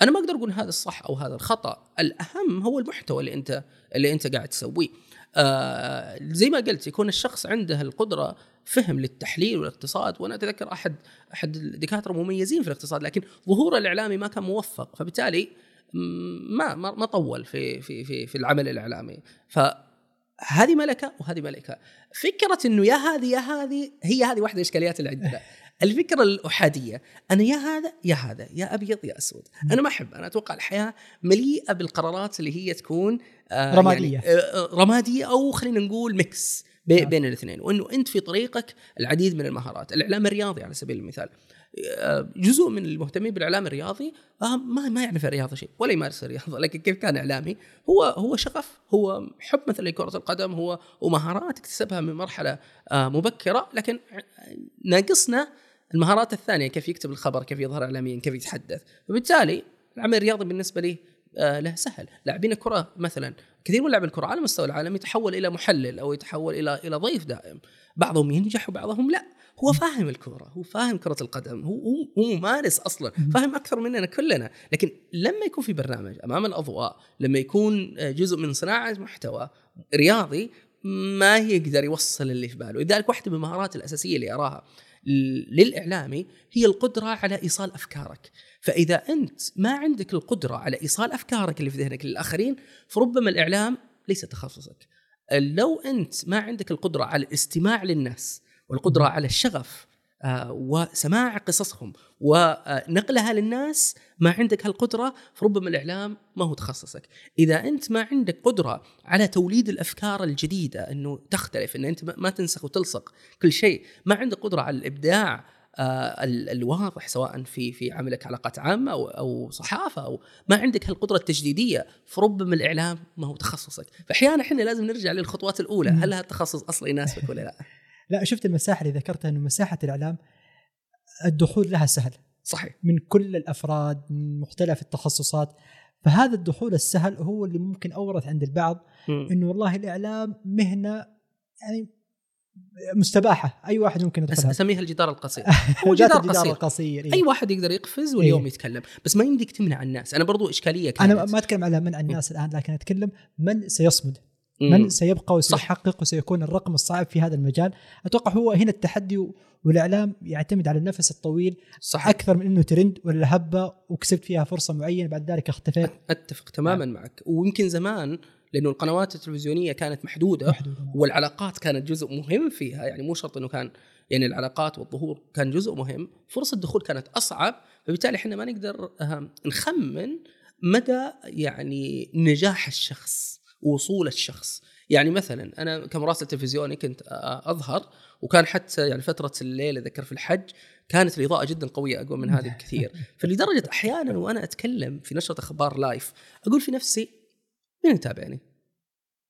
أنا ما أقدر أقول هذا الصح أو هذا الخطأ. الأهم هو المحتوى اللي أنت اللي أنت قاعد تسويه. آه زي ما قلت يكون الشخص عنده القدرة فهم للتحليل والاقتصاد وأنا أتذكر أحد أحد الدكاترة مميزين في الاقتصاد لكن ظهوره الإعلامي ما كان موفق فبالتالي ما ما طول في في في في العمل الإعلامي. فهذه ملكة وهذه ملكة. فكرة إنه يا هذه يا هذه هي هذه واحدة الإشكاليات اللي عندنا. <laughs> الفكرة الأحادية أنا يا هذا يا هذا يا أبيض يا أسود. أنا ما أحب أنا أتوقع الحياة مليئة بالقرارات اللي هي تكون آه رمادية. يعني آه آه، رمادية أو خلينا نقول mix بي- نعم. بين الاثنين. وإنه أنت في طريقك العديد من المهارات. الإعلام الرياضي على سبيل المثال. آه، جزء من المهتمين بالإعلام الرياضي آه، ما ما يعرف الرياضة شيء ولا يمارس الرياضة. <laughs> لكن كيف كان إعلامي؟ هو هو شغف هو حب مثلا لكره القدم هو ومهارات اكتسبها من مرحلة آه، مبكرة. لكن ناقصنا المهارات الثانية كيف يكتب الخبر كيف يظهر اعلاميا كيف يتحدث. فبالتالي العمل الرياضي بالنسبة لي آه، له سهل. لاعبين الكرة مثلا كثير من لاعبي الكرة على مستوى العالم يتحول إلى محلل أو يتحول إلى إلى ضيف دائم. بعضهم ينجح وبعضهم لا. هو فاهم الكرة هو فاهم كرة القدم هو هو, هو ممارس أصلا فاهم أكثر مننا كلنا. لكن لما يكون في برنامج أمام الأضواء لما يكون آه، جزء من صناعة محتوى رياضي ما يقدر يوصل اللي في باله. لذلك واحدة من المهارات الأساسية اللي اراها للإعلامي هي القدرة على إيصال أفكارك. فإذا أنت ما عندك القدرة على إيصال أفكارك اللي في ذهنك للآخرين فربما الإعلام ليس تخصصك. لو أنت ما عندك القدرة على الاستماع للناس والقدرة على الشغف وسماع قصصهم ونقلها للناس ما عندك هالقدرة فربما الإعلام ما هو تخصصك. إذا أنت ما عندك قدرة على توليد الأفكار الجديدة أنه تختلف أن أنت ما تنسخ وتلصق كل شيء ما عندك قدرة على الإبداع آه الواضح سواء في في عملك علاقات عامة أو أو صحافة أو ما عندك هالقدرة التجديدية فربما الإعلام ما هو تخصصك، فأحيانا إحنا لازم نرجع للخطوات الأولى، هل هذا التخصص أصلا يناسبك ولا لا؟ لا شفت المساحة اللي ذكرتها إنه مساحة الإعلام الدخول لها سهل. صحيح. من كل الأفراد من مختلف التخصصات. فهذا الدخول السهل هو اللي ممكن أورث عند البعض إنه والله الإعلام مهنة يعني مستباحة. أي واحد ممكن يدخلها. أسميها الجدار القصير. <laughs> هو جدار, قصير, القصير إيه؟ أي واحد يقدر يقفز واليوم إيه؟ يتكلم. بس ما يمديك تمنع الناس. أنا برضو إشكالية كانت. أنا ما أتكلم على منع الناس الآن لكن أتكلم من سيصمد. من سيبقى وسيحقق وسيكون الرقم الصعب في هذا المجال أتوقع هو هنا التحدي والإعلام يعتمد على النفس الطويل صح. أكثر من إنه ترند ولا هبة وكسبت فيها فرصة معينة بعد ذلك أختفيت أتفق تماما نعم. معك ويمكن زمان لأنه القنوات التلفزيونية كانت محدودة, محدودة. نعم. والعلاقات كانت جزء مهم فيها يعني مو شرط إنه كان يعني العلاقات والظهور كان جزء مهم فرص الدخول كانت أصعب فبالتالي إحنا ما نقدر نخمن مدى يعني نجاح الشخص وصول الشخص يعني مثلا أنا كمراسل تلفزيوني كنت أظهر وكان حتى يعني فترة الليل اذكر في الحج كانت الإضاءة جدا قوية أقوى من هذه بكثير فلدرجة أحيانا وأنا أتكلم في نشرة أخبار لايف أقول في نفسي مين يتابعني؟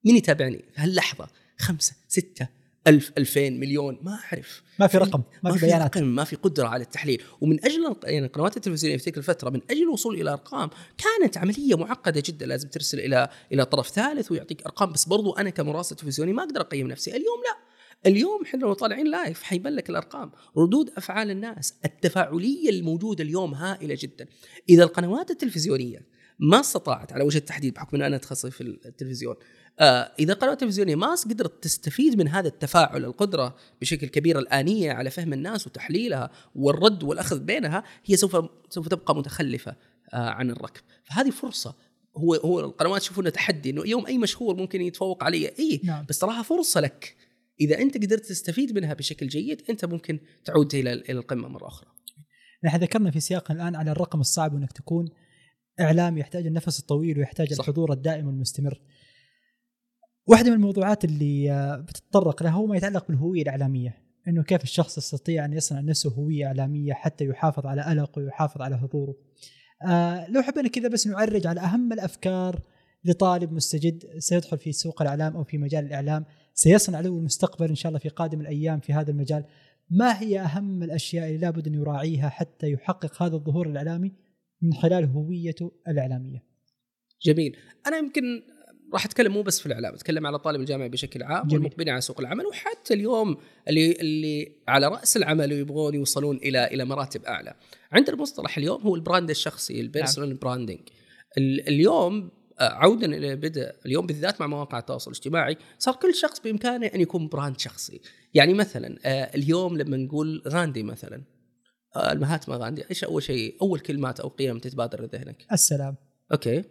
مين يتابعني في هاللحظة؟ خمسة ستة ألف ألفين مليون ما أعرف. ما في رقم ما, ما في بيانات. رقم ما في قدرة على التحليل. ومن أجل يعني القنوات التلفزيونية في تلك الفترة من أجل الوصول إلى أرقام كانت عملية معقدة جدا لازم ترسل إلى إلى طرف ثالث ويعطيك أرقام. بس برضو أنا كمراسل تلفزيوني ما أقدر أقيم نفسي. اليوم لا. اليوم إحنا لو طالعين لايف حيبان لك الأرقام. ردود أفعال الناس التفاعلية الموجودة اليوم هائلة جدا. إذا القنوات التلفزيونية ما استطاعت على وجه التحديد بحكم إن أنا تخصصي في التلفزيون إذا القنوات التلفزيونيه ما قدرت تستفيد من هذا التفاعل القدرة بشكل كبير الآنية على فهم الناس وتحليلها والرد والأخذ بينها هي سوف سوف تبقى متخلفة آه عن الركب. فهذه فرصة. هو هو القنوات يشوفونها تحدي إنه يوم أي مشهور ممكن يتفوق علي. إي نعم. بس تراها فرصة لك. إذا أنت قدرت تستفيد منها بشكل جيد أنت ممكن تعود إلى إلى القمة مرة أخرى. نحن ذكرنا في سياقنا الآن على الرقم الصعب وإنك تكون اعلام يحتاج النفس الطويل ويحتاج صح. الحضور الدائم والمستمر. واحدة من الموضوعات اللي آه، بتتطرق لها هو ما يتعلق بالهوية الإعلامية إنه كيف الشخص يستطيع أن يصنع لنفسه هوية إعلامية حتى يحافظ على ألقه ويحافظ على حضوره. آه لو حبينا كذا بس نعرج على أهم الأفكار لطالب مستجد سيدخل في سوق الإعلام أو في مجال الإعلام سيصنع له المستقبل إن شاء الله في قادم الأيام في هذا المجال. ما هي أهم الأشياء اللي لابد أن يراعيها حتى يحقق هذا الظهور الإعلامي من خلال هويته الإعلامية؟ جميل، أنا يمكن راح أتكلم مو بس في الإعلام أتكلم على طالب الجامعة بشكل عام. والمقبلين على سوق العمل وحتى اليوم اللي اللي على رأس العمل ويبغون يوصلون إلى إلى مراتب أعلى. عندنا المصطلح اليوم هو ال brand الشخصي ال personal نعم. branding اليوم آه، عودا إلى بدء اليوم بالذات مع مواقع التواصل الاجتماعي صار كل شخص بإمكانه أن يكون brand شخصي. يعني مثلا آه، اليوم لما نقول غاندي مثلا آه، المهاتما غاندي إيش أول شيء؟ أول كلمات أو قيم تتبادر لذهنك؟ السلام. okay.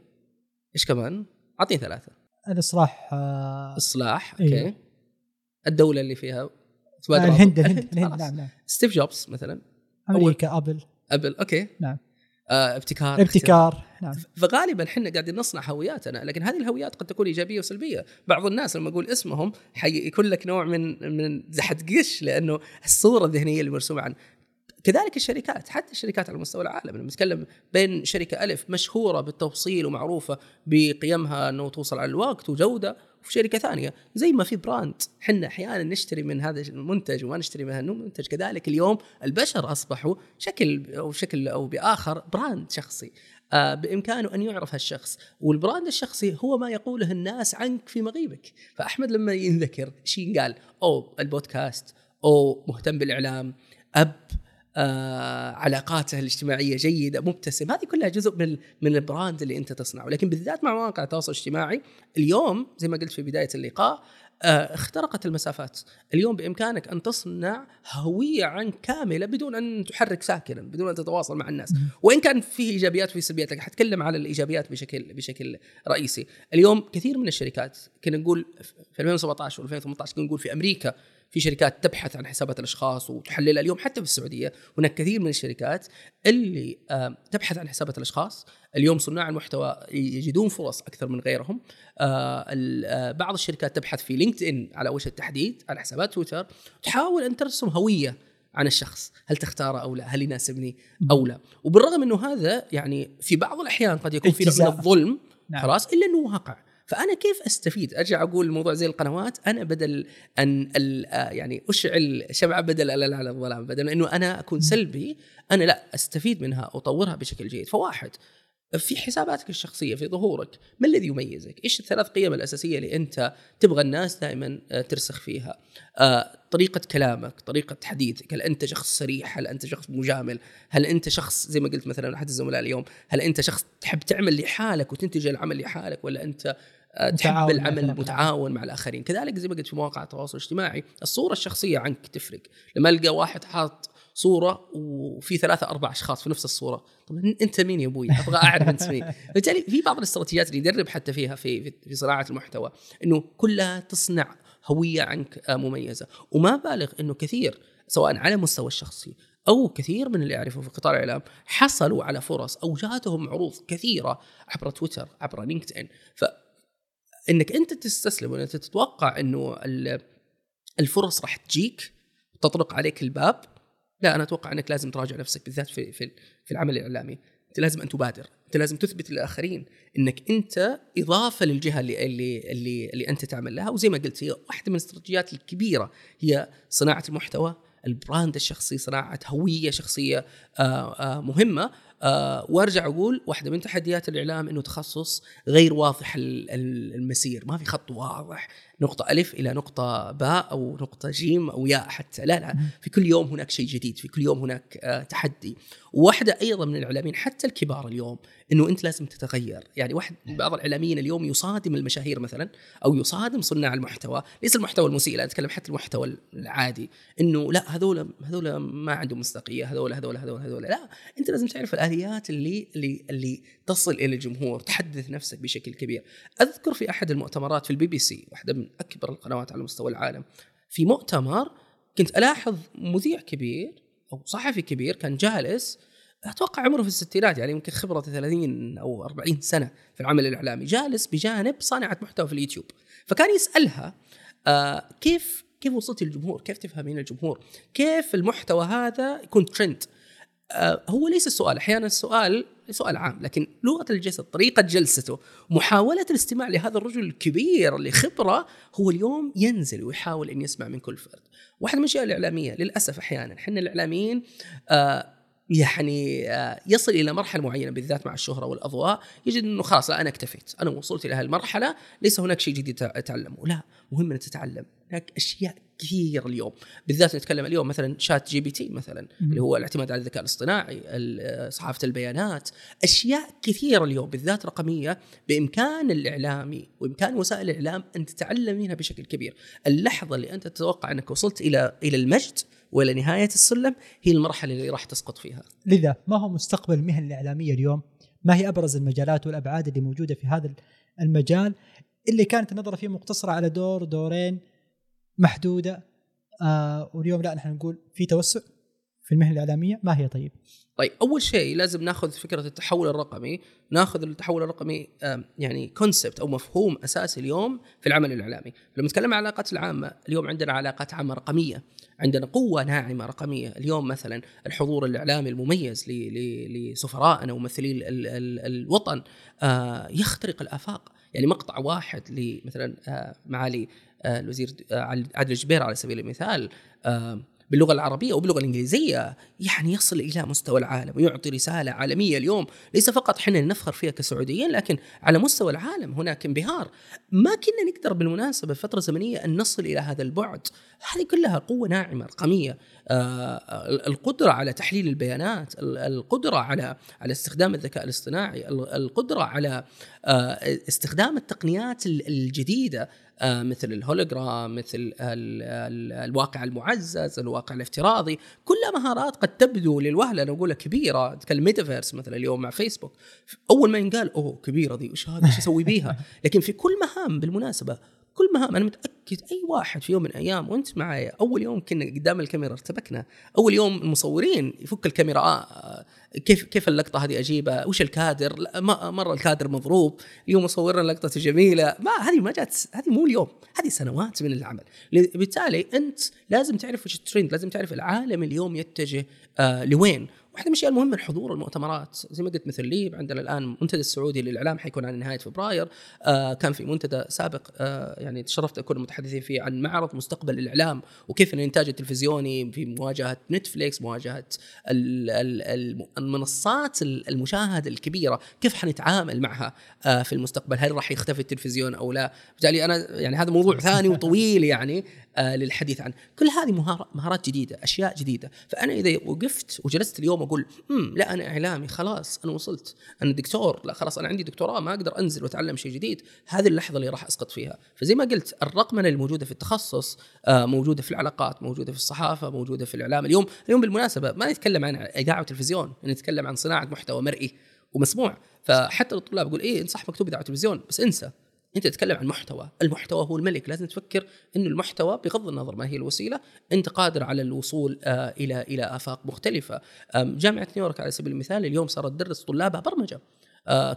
إيش كمان؟ أعطيني ثلاثة. الإصلاح آه اصلاح okay. أيوه. الدولة اللي فيها آه الهند الهند, <laughs> الهند نعم نعم. ستيف جوبز مثلا. أمريكا أبل. أبل okay. نعم. آه ابتكار. ابتكار نعم. فغالبا إحنا قاعدين نصنع هوياتنا لكن هذه الهويات قد تكون إيجابية وسلبية. بعض الناس لما أقول اسمهم حيكون لك نوع من من حتقش لأنه الصورة الذهنية اللي مرسومة عن كذلك الشركات حتى الشركات على مستوى العالم لما نتكلم بين شركة ألف مشهورة بالتوصيل ومعروفة بقيمها إنه توصل على الوقت وجودة وفي شركة ثانية زي ما في brand. إحنا أحيانا نشتري من هذا المنتج وما نشتري من هذا المنتج. كذلك اليوم البشر أصبحوا شكل أو شكل أو بآخر brand شخصي. آه بإمكانه أن يعرف هالشخص. وال brand الشخصي هو ما يقوله الناس عنك في مغيبك. فأحمد لما ينذكر شيء قال أو البودكاست أو مهتم بالإعلام أب آه علاقاته الاجتماعية جيدة مبتسم. هذه كلها جزء من من ال brand اللي أنت تصنعه. لكن بالذات مع مواقع التواصل الاجتماعي اليوم زي ما قلت في بداية اللقاء آه، اخترقت المسافات. اليوم بإمكانك أن تصنع هوية عنك كاملة بدون أن تحرك ساكنا بدون أن تتواصل مع الناس. وإن كان فيه إيجابيات وفيه سلبيات لكن حتكلم على الإيجابيات بشكل بشكل رئيسي. اليوم كثير من الشركات كنا نقول في 2017 و2018 كنا نقول في أمريكا في شركات تبحث عن حسابات الأشخاص وتحللها اليوم حتى في السعودية هناك كثير من الشركات اللي آه، تبحث عن حسابات الأشخاص. اليوم صناع المحتوى يجدون فرص أكثر من غيرهم. آه، آه، بعض الشركات تبحث في لينكد ان على وجه التحديد على حسابات تويتر. تحاول أن ترسم هوية عن الشخص هل تختاره أو لا هل يناسبني أو لا. وبالرغم إنه هذا يعني في بعض الأحيان قد يكون في نوع من الظلم نعم. خلاص إلا إنه واقع. فأنا كيف أستفيد؟ ارجع أقول الموضوع زي القنوات أنا بدل أن آه، يعني أشعل شمعه بدل لا على الظلام بدل إنه أنا أكون سلبي أنا لا أستفيد منها وأطورها بشكل جيد فواحد في حساباتك الشخصية في ظهورك ما الذي يميزك؟ إيش الثلاث قيم الأساسية اللي أنت تبغى الناس دائما آه، ترسخ فيها؟ آه، طريقة كلامك، طريقة حديثك، هل أنت شخص صريح؟ هل أنت شخص مجامل؟ هل أنت شخص زي ما قلت مثلا أحد الزملاء اليوم، هل أنت شخص تحب تعمل لحالك وتنتج العمل لحالك ولا أنت آه، تحب العمل متعاون مع الآخرين؟ كذلك زي ما قلت في مواقع التواصل الاجتماعي الصورة الشخصية عنك تفرق. لما ألقى واحد حاط صورة وفي ثلاثة أربع أشخاص في نفس الصورة طب أنت مين يا أبوي؟ أبغى أعرف أنت مين. بالتالي في بعض الاستراتيجيات اللي يدرب حتى فيها في في صناعة المحتوى أنه كلها تصنع هوية عنك آه، مميزة. وما بالغ أنه كثير سواء على مستوى الشخصي أو كثير من اللي اعرفه في قطاع الإعلام حصلوا على فرص أو جاتهم عروض كثيرة عبر تويتر عبر لينكد ان ف انك أنت تستسلم وانت تتوقع إنه الفرص راح تجيك تطرق عليك الباب لا أنا أتوقع إنك لازم تراجع نفسك بالذات في, في العمل الإعلامي. أنت لازم أن تبادر. أنت لازم تثبت للآخرين إنك أنت إضافة للجهة اللي اللي اللي, اللي أنت تعمل لها. وزي ما قلت هي واحدة من الاستراتيجيات الكبيرة. هي صناعة المحتوى. ال brand الشخصي صناعة هوية شخصية آه، آه، مهمة. آه وأرجع أقول واحدة من تحديات الإعلام إنه تخصص غير واضح المسير. ما في خط واضح. نقطة ألف إلى نقطة باء أو نقطة جيم أو ياء حتى. لا لا في كل يوم هناك شيء جديد في كل يوم هناك آه تحدي. وواحدة أيضا من الإعلاميين حتى الكبار اليوم أنه أنت لازم تتغير. يعني واحد بعض الإعلاميين اليوم يصادم المشاهير مثلا أو يصادم صناع المحتوى. ليس المحتوى المسيء لا أتكلم حتى المحتوى العادي. أنه لا هذول هذول ما عندهم مصداقية هذول هذول هذول هذول. لا أنت لازم تعرف الآليات اللي اللي اللي تصل إلى الجمهور تحدث نفسك بشكل كبير أذكر في أحد المؤتمرات في البي بي سي واحدة من أكبر القنوات على مستوى العالم في مؤتمر كنت ألاحظ مذيع كبير أو صحفي كبير كان جالس أتوقع عمره في الستينات يعني يمكن خبرة 30 أو 40 سنة في العمل الإعلامي جالس بجانب صانعة محتوى في اليوتيوب فكان يسألها آه كيف كيف وصلتي للجمهور؟ كيف تفهمين الجمهور؟ كيف المحتوى هذا يكون ترند؟ آه هو ليس السؤال، أحيانا السؤال سؤال عام لكن لغة الجسد طريقة جلسته محاولة الاستماع لهذا الرجل الكبير اللي خبرة هو اليوم ينزل ويحاول أن يسمع من كل فرد. واحدة من الأشياء الإعلامية للأسف أحيانا إحنا الإعلاميين آه يعني آه، يصل إلى مرحلة معينة بالذات مع الشهرة والأضواء يجد إنه خلاص لا أنا اكتفيت أنا وصلت إلى هالمرحلة ليس هناك شيء جديد اتعلمه لا مهم أن تتعلم. هناك أشياء كثير اليوم. بالذات نتكلم اليوم مثلا شات جي بي تي مثلا اللي هو الاعتماد على الذكاء الاصطناعي صحافة البيانات. أشياء كثيره اليوم بالذات رقمية بإمكان الاعلامي وإمكان وسائل الإعلام أن تتعلم منها بشكل كبير. اللحظة اللي أنت تتوقع أنك وصلت إلى إلى المجد وإلى نهاية السلم هي المرحلة اللي راح تسقط فيها. لذا ما هو مستقبل المهن الإعلامية اليوم؟ ما هي أبرز المجالات والأبعاد اللي موجودة في هذا المجال؟ اللي كانت النظرة فيه مقتصرة على دور دورين محدودة. آه واليوم لا نحن نقول في توسع في المهنة الإعلامية. ما هي طيب؟ طيب أول شيء لازم ناخذ فكرة التحول الرقمي، ناخذ التحول الرقمي يعني كونسبت أو مفهوم أساسي اليوم في العمل الإعلامي، لما نتكلم عن العلاقات العامة، اليوم عندنا علاقات عامة رقمية، عندنا قوة ناعمة رقمية، اليوم مثلا الحضور الإعلامي المميز لسفرائنا وممثلي الوطن آه، يخترق الآفاق، يعني مقطع واحد لمثلا آه، معالي آه، الوزير عادل الجبير على سبيل المثال باللغة العربية وباللغة الإنجليزية يعني يصل إلى مستوى العالم ويعطي رسالة عالمية اليوم. ليس فقط إحنا نفخر فيها كسعوديين لكن على مستوى العالم هناك انبهار. ما كنا نقدر بالمناسبة فترة زمنية أن نصل إلى هذا البعد. هذه كلها قوة ناعمة رقمية. آه، القدرة على تحليل البيانات القدرة على على استخدام الذكاء الاصطناعي القدرة على آه، استخدام التقنيات الجديدة آه، مثل الهولوجرام مثل الواقع المعزز الواقع الافتراضي. كلها مهارات قد تبدو للوهلة أنا أقولها كبيرة. تكلم ميتافيرس مثلا اليوم مع فيسبوك أول ما ينقال أوه كبيرة دي وش هذا؟ إيش أسوي بيها؟ <laughs> لكن في كل مهام بالمناسبة كل مهام أنا متأكد أي واحد في يوم من الأيام وأنت معايا أول يوم كنا قدام الكاميرا ارتبكنا أول يوم المصورين يفك الكاميرا آه كيف كيف اللقطة هذه أجيبها؟ وش الكادر؟ مرة الكادر مضروب اليوم مصورنا لقطة جميلة. ما هذه ما جات هذه مو اليوم هذه سنوات من العمل. بالتالي أنت لازم تعرف وش الترند لازم تعرف العالم اليوم يتجه آه لوين. واحدة من الأشياء المهمة الحضور المؤتمرات. زي ما قلت مثل ليب عندنا الآن منتدى السعودي للإعلام حيكون على نهاية فبراير. آه كان في منتدى سابق آه يعني تشرفت أكون متحدثين فيه عن معرض مستقبل الإعلام وكيف الانتاج التلفزيوني في مواجهة نتفليكس مواجهة المنصات المشاهدة الكبيرة. كيف حنتعامل معها آه في المستقبل؟ هل راح يختفي التلفزيون أو لا؟ بالتالي أنا يعني هذا موضوع ثاني وطويل يعني. للحديث عنه. كل هذه مهارات جديدة أشياء جديدة. فأنا إذا وقفت وجلست اليوم أقول امم لا أنا إعلامي خلاص أنا وصلت. أنا دكتور لا خلاص أنا عندي دكتوراه ما أقدر أنزل وأتعلم شيء جديد. هذه اللحظة اللي راح أسقط فيها. فزي ما قلت الرقمنه الموجوده في التخصص آه موجودة في العلاقات موجودة في الصحافة موجودة في الإعلام. اليوم اليوم بالمناسبة ما نتكلم عن إذاعة وتلفزيون نتكلم عن صناعة محتوى مرئي ومسموع. فحتى الطلاب يقول إيه انصح مكتوب إذاعة وتلفزيون بس انسى. أنت تتكلم عن محتوى. المحتوى هو الملك. لازم تفكر إنه المحتوى بغض النظر ما هي الوسيلة أنت قادر على الوصول آه إلى إلى آفاق مختلفة. جامعة نيويورك على سبيل المثال اليوم صارت تدرس طلابها برمجة.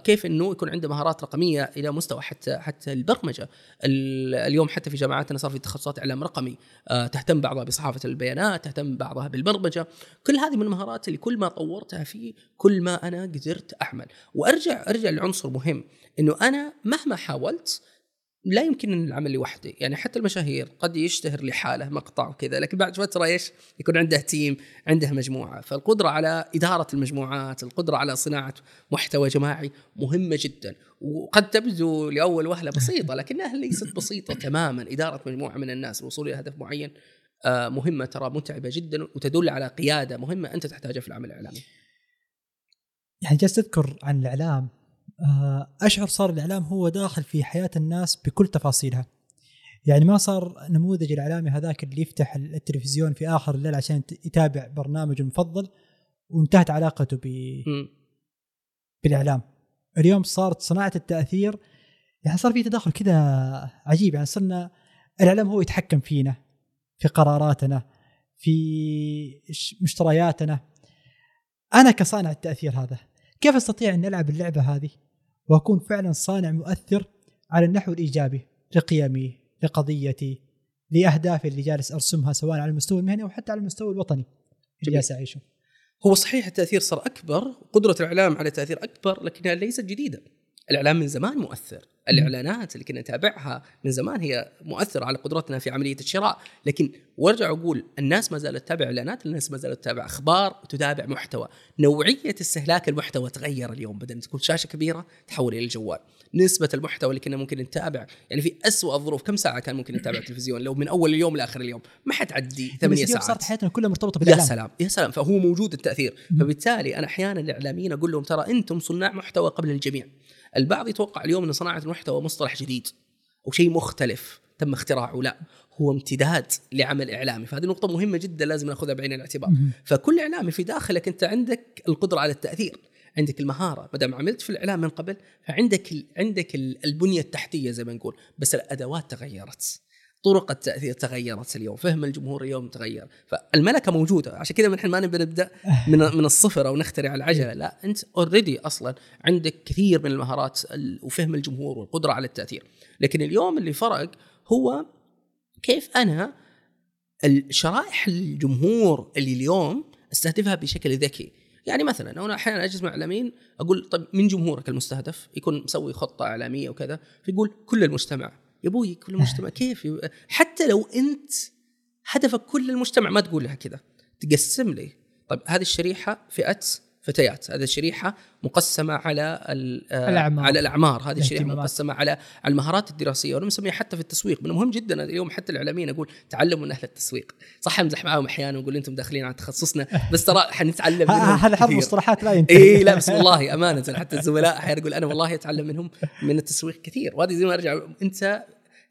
كيف إنه يكون عنده مهارات رقمية إلى مستوى حتى حتى البرمجة. اليوم حتى في جامعاتنا صار في تخصصات إعلام رقمي. آه تهتم بعضها بصحافة البيانات تهتم بعضها بالبرمجة. كل هذه من المهارات اللي كل ما طورتها فيه كل ما أنا قدرت أعمل. وارجع أرجع لعنصر مهم إنه أنا مهما حاولت لا يمكن العمل لوحدي يعني حتى المشاهير قد يشتهر لحاله مقطع وكذا لكن بعد فترة إيش؟ يكون عنده تيم عنده مجموعة. فالقدرة على إدارة المجموعات القدرة على صناعة محتوى جماعي مهمة جدا. وقد تبدو لأول وهلة بسيطة لكنها ليست بسيطة تماما. إدارة مجموعة من الناس الوصول إلى هدف معين آه، مهمة ترى متعبة جدا وتدل على قيادة مهمة أنت تحتاجها في العمل الإعلامي. يعني جالس تذكر عن الإعلام أشعر صار الإعلام هو داخل في حياة الناس بكل تفاصيلها. يعني ما صار نموذج الإعلامي هذاك اللي يفتح التلفزيون في آخر الليل عشان يتابع برنامجه المفضل وانتهت علاقته ب بالإعلام. اليوم صارت صناعة التأثير يعني صار في تداخل كذا عجيب. يعني صرنا الإعلام هو يتحكم فينا في قراراتنا في مشترياتنا. أنا كصانع التأثير هذا كيف أستطيع أن ألعب اللعبة هذه؟ وأكون فعلا صانع مؤثر على النحو الإيجابي لقيمي لقضيتي لاهدافي اللي جالس أرسمها سواء على المستوى المهني أو حتى على المستوى الوطني اللي جالس أعيشه. هو صحيح التأثير صار أكبر قدرة الإعلام على تاثير أكبر لكنها ليست جديدة. الإعلام من زمان مؤثر. الإعلانات اللي كنا نتابعها من زمان هي مؤثرة على قدرتنا في عملية الشراء لكن وارجع أقول الناس ما زالت تتابع إعلانات الناس ما زالت تتابع أخبار وتتابع محتوى. نوعية استهلاك المحتوى تغير اليوم بدل تكون شاشة كبيرة تحول إلى الجوال. نسبة المحتوى اللي كنا ممكن نتابع يعني في أسوأ الظروف كم ساعة كان ممكن نتابع التلفزيون؟ لو من أول اليوم لآخر اليوم. ما حتعدي ثمانية ساعات. صارت حياتنا كلها مرتبطة بالإعلام. يا سلام يا سلام. فهو موجود التأثير. فبالتالي أنا أحيانا الإعلاميين أقول لهم ترى أنتم صناع محتوى قبل الجميع. البعض يتوقع اليوم إن صناعة المحتوى مصطلح جديد أو شيء مختلف تم اختراعه لا هو امتداد لعمل إعلامي فهذه نقطة مهمة جدا لازم نأخذها بعين الاعتبار. فكل إعلامي في داخلك أنت عندك القدرة على التأثير عندك المهارة ما دام عملت في الإعلام من قبل فعندك عندك البنية التحتية زي ما نقول بس الأدوات تغيرت. طرق التأثير تغيرت اليوم فهم الجمهور اليوم تغير. فالملكة موجودة عشان كذا نحن ما نبي نبدأ من من الصفر أو نخترع العجلة لا أنت اوريدي أصلا عندك كثير من المهارات وفهم الجمهور والقدرة على التأثير. لكن اليوم اللي فرق هو كيف أنا الشرائح الجمهور اللي اليوم أستهدفها بشكل ذكي. يعني مثلا أنا أحيانا أجلس مع اعلاميين أقول طيب من جمهورك المستهدف؟ يكون مسوي خطة إعلامية وكذا فيقول كل المجتمع يا أبوي كل المجتمع <laughs> كيف حتى لو أنت هدفك كل المجتمع ما تقول لها كذا تقسم لي. طيب هذه الشريحة فئة فتيات. هذه الشريحه مقسمة على آه، الأعمار. على الأعمار. هذه الشريحه. مقسمة على على المهارات الدراسية وأنا مسميها حتى في التسويق. من المهم جدا. اليوم حتى الإعلاميين أقول تعلموا من أهل التسويق. صح أمزح معاهم أحيانا واقول أنتم داخلين على تخصصنا بس ترى حنتعلم هذا كثير. مصطلحات لا ينتهي. اي لا بس والله أمانة. حتى الزملاء أحيانا يقول أنا والله أتعلم منهم من التسويق كثير. وهذه زي ما أرجع أنت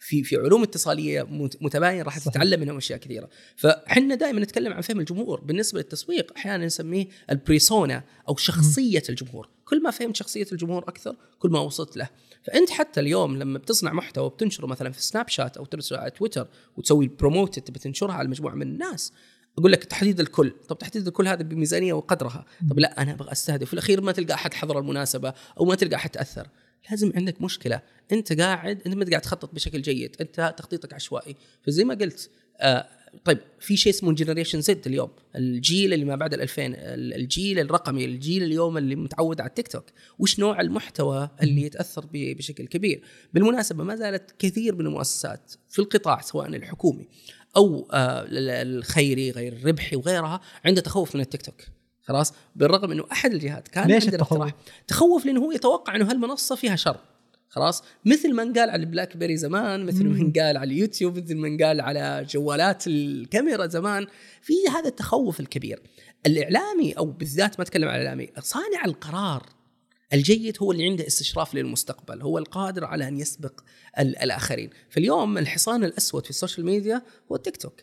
في في علوم اتصالية مت- متباين راح. تتعلم منهم أشياء كثيرة. فاحنا دائما نتكلم عن فهم الجمهور. بالنسبة للتسويق أحيانا نسميه البريسونا أو شخصية الجمهور. كل ما فهمت شخصية الجمهور أكثر كل ما وصلت له. فأنت حتى اليوم لما بتصنع محتوى وبتنشره مثلا في سناب شات أو ترسله على تويتر وتسوي بروموت تبي تنشرها على مجموعة من الناس أقول لك تحديد الكل. طب تحديد الكل هذا بميزانية وقدرها. طب لا أنا أبغى أستهدف. في الأخير ما تلقى أحد حضر المناسبة أو ما تلقى أحد تأثر. لازم عندك مشكلة. أنت قاعد أنت ما قاعد تخطط بشكل جيد. أنت تخطيطك عشوائي. فزي ما قلت آه طيب في شيء اسمه generation Z اليوم. الجيل اللي ما بعد ال 2000 ال- الجيل الرقمي الجيل اليوم اللي متعود على التيك توك. وش نوع المحتوى اللي يتأثر ب- بشكل كبير؟ بالمناسبة ما زالت كثير من المؤسسات في القطاع سواء الحكومي أو آه ال- الخيري غير الربحي وغيرها عنده تخوف من التيك توك. خلاص بالرغم إنه أحد الجهات كان ليش التخوف؟ تخوف لأنه هو يتوقع إنه هالمنصه فيها شر. خلاص مثل ما انقال على البلاك بيري زمان مثل ما. انقال على اليوتيوب مثل ما انقال على جوالات الكاميرا زمان في هذا التخوف الكبير. الإعلامي أو بالذات ما أتكلم عن الإعلامي صانع القرار الجيد هو اللي عنده استشراف للمستقبل هو القادر على أن يسبق ال- الآخرين. فاليوم الحصان الأسود في ال social media هو التيك توك.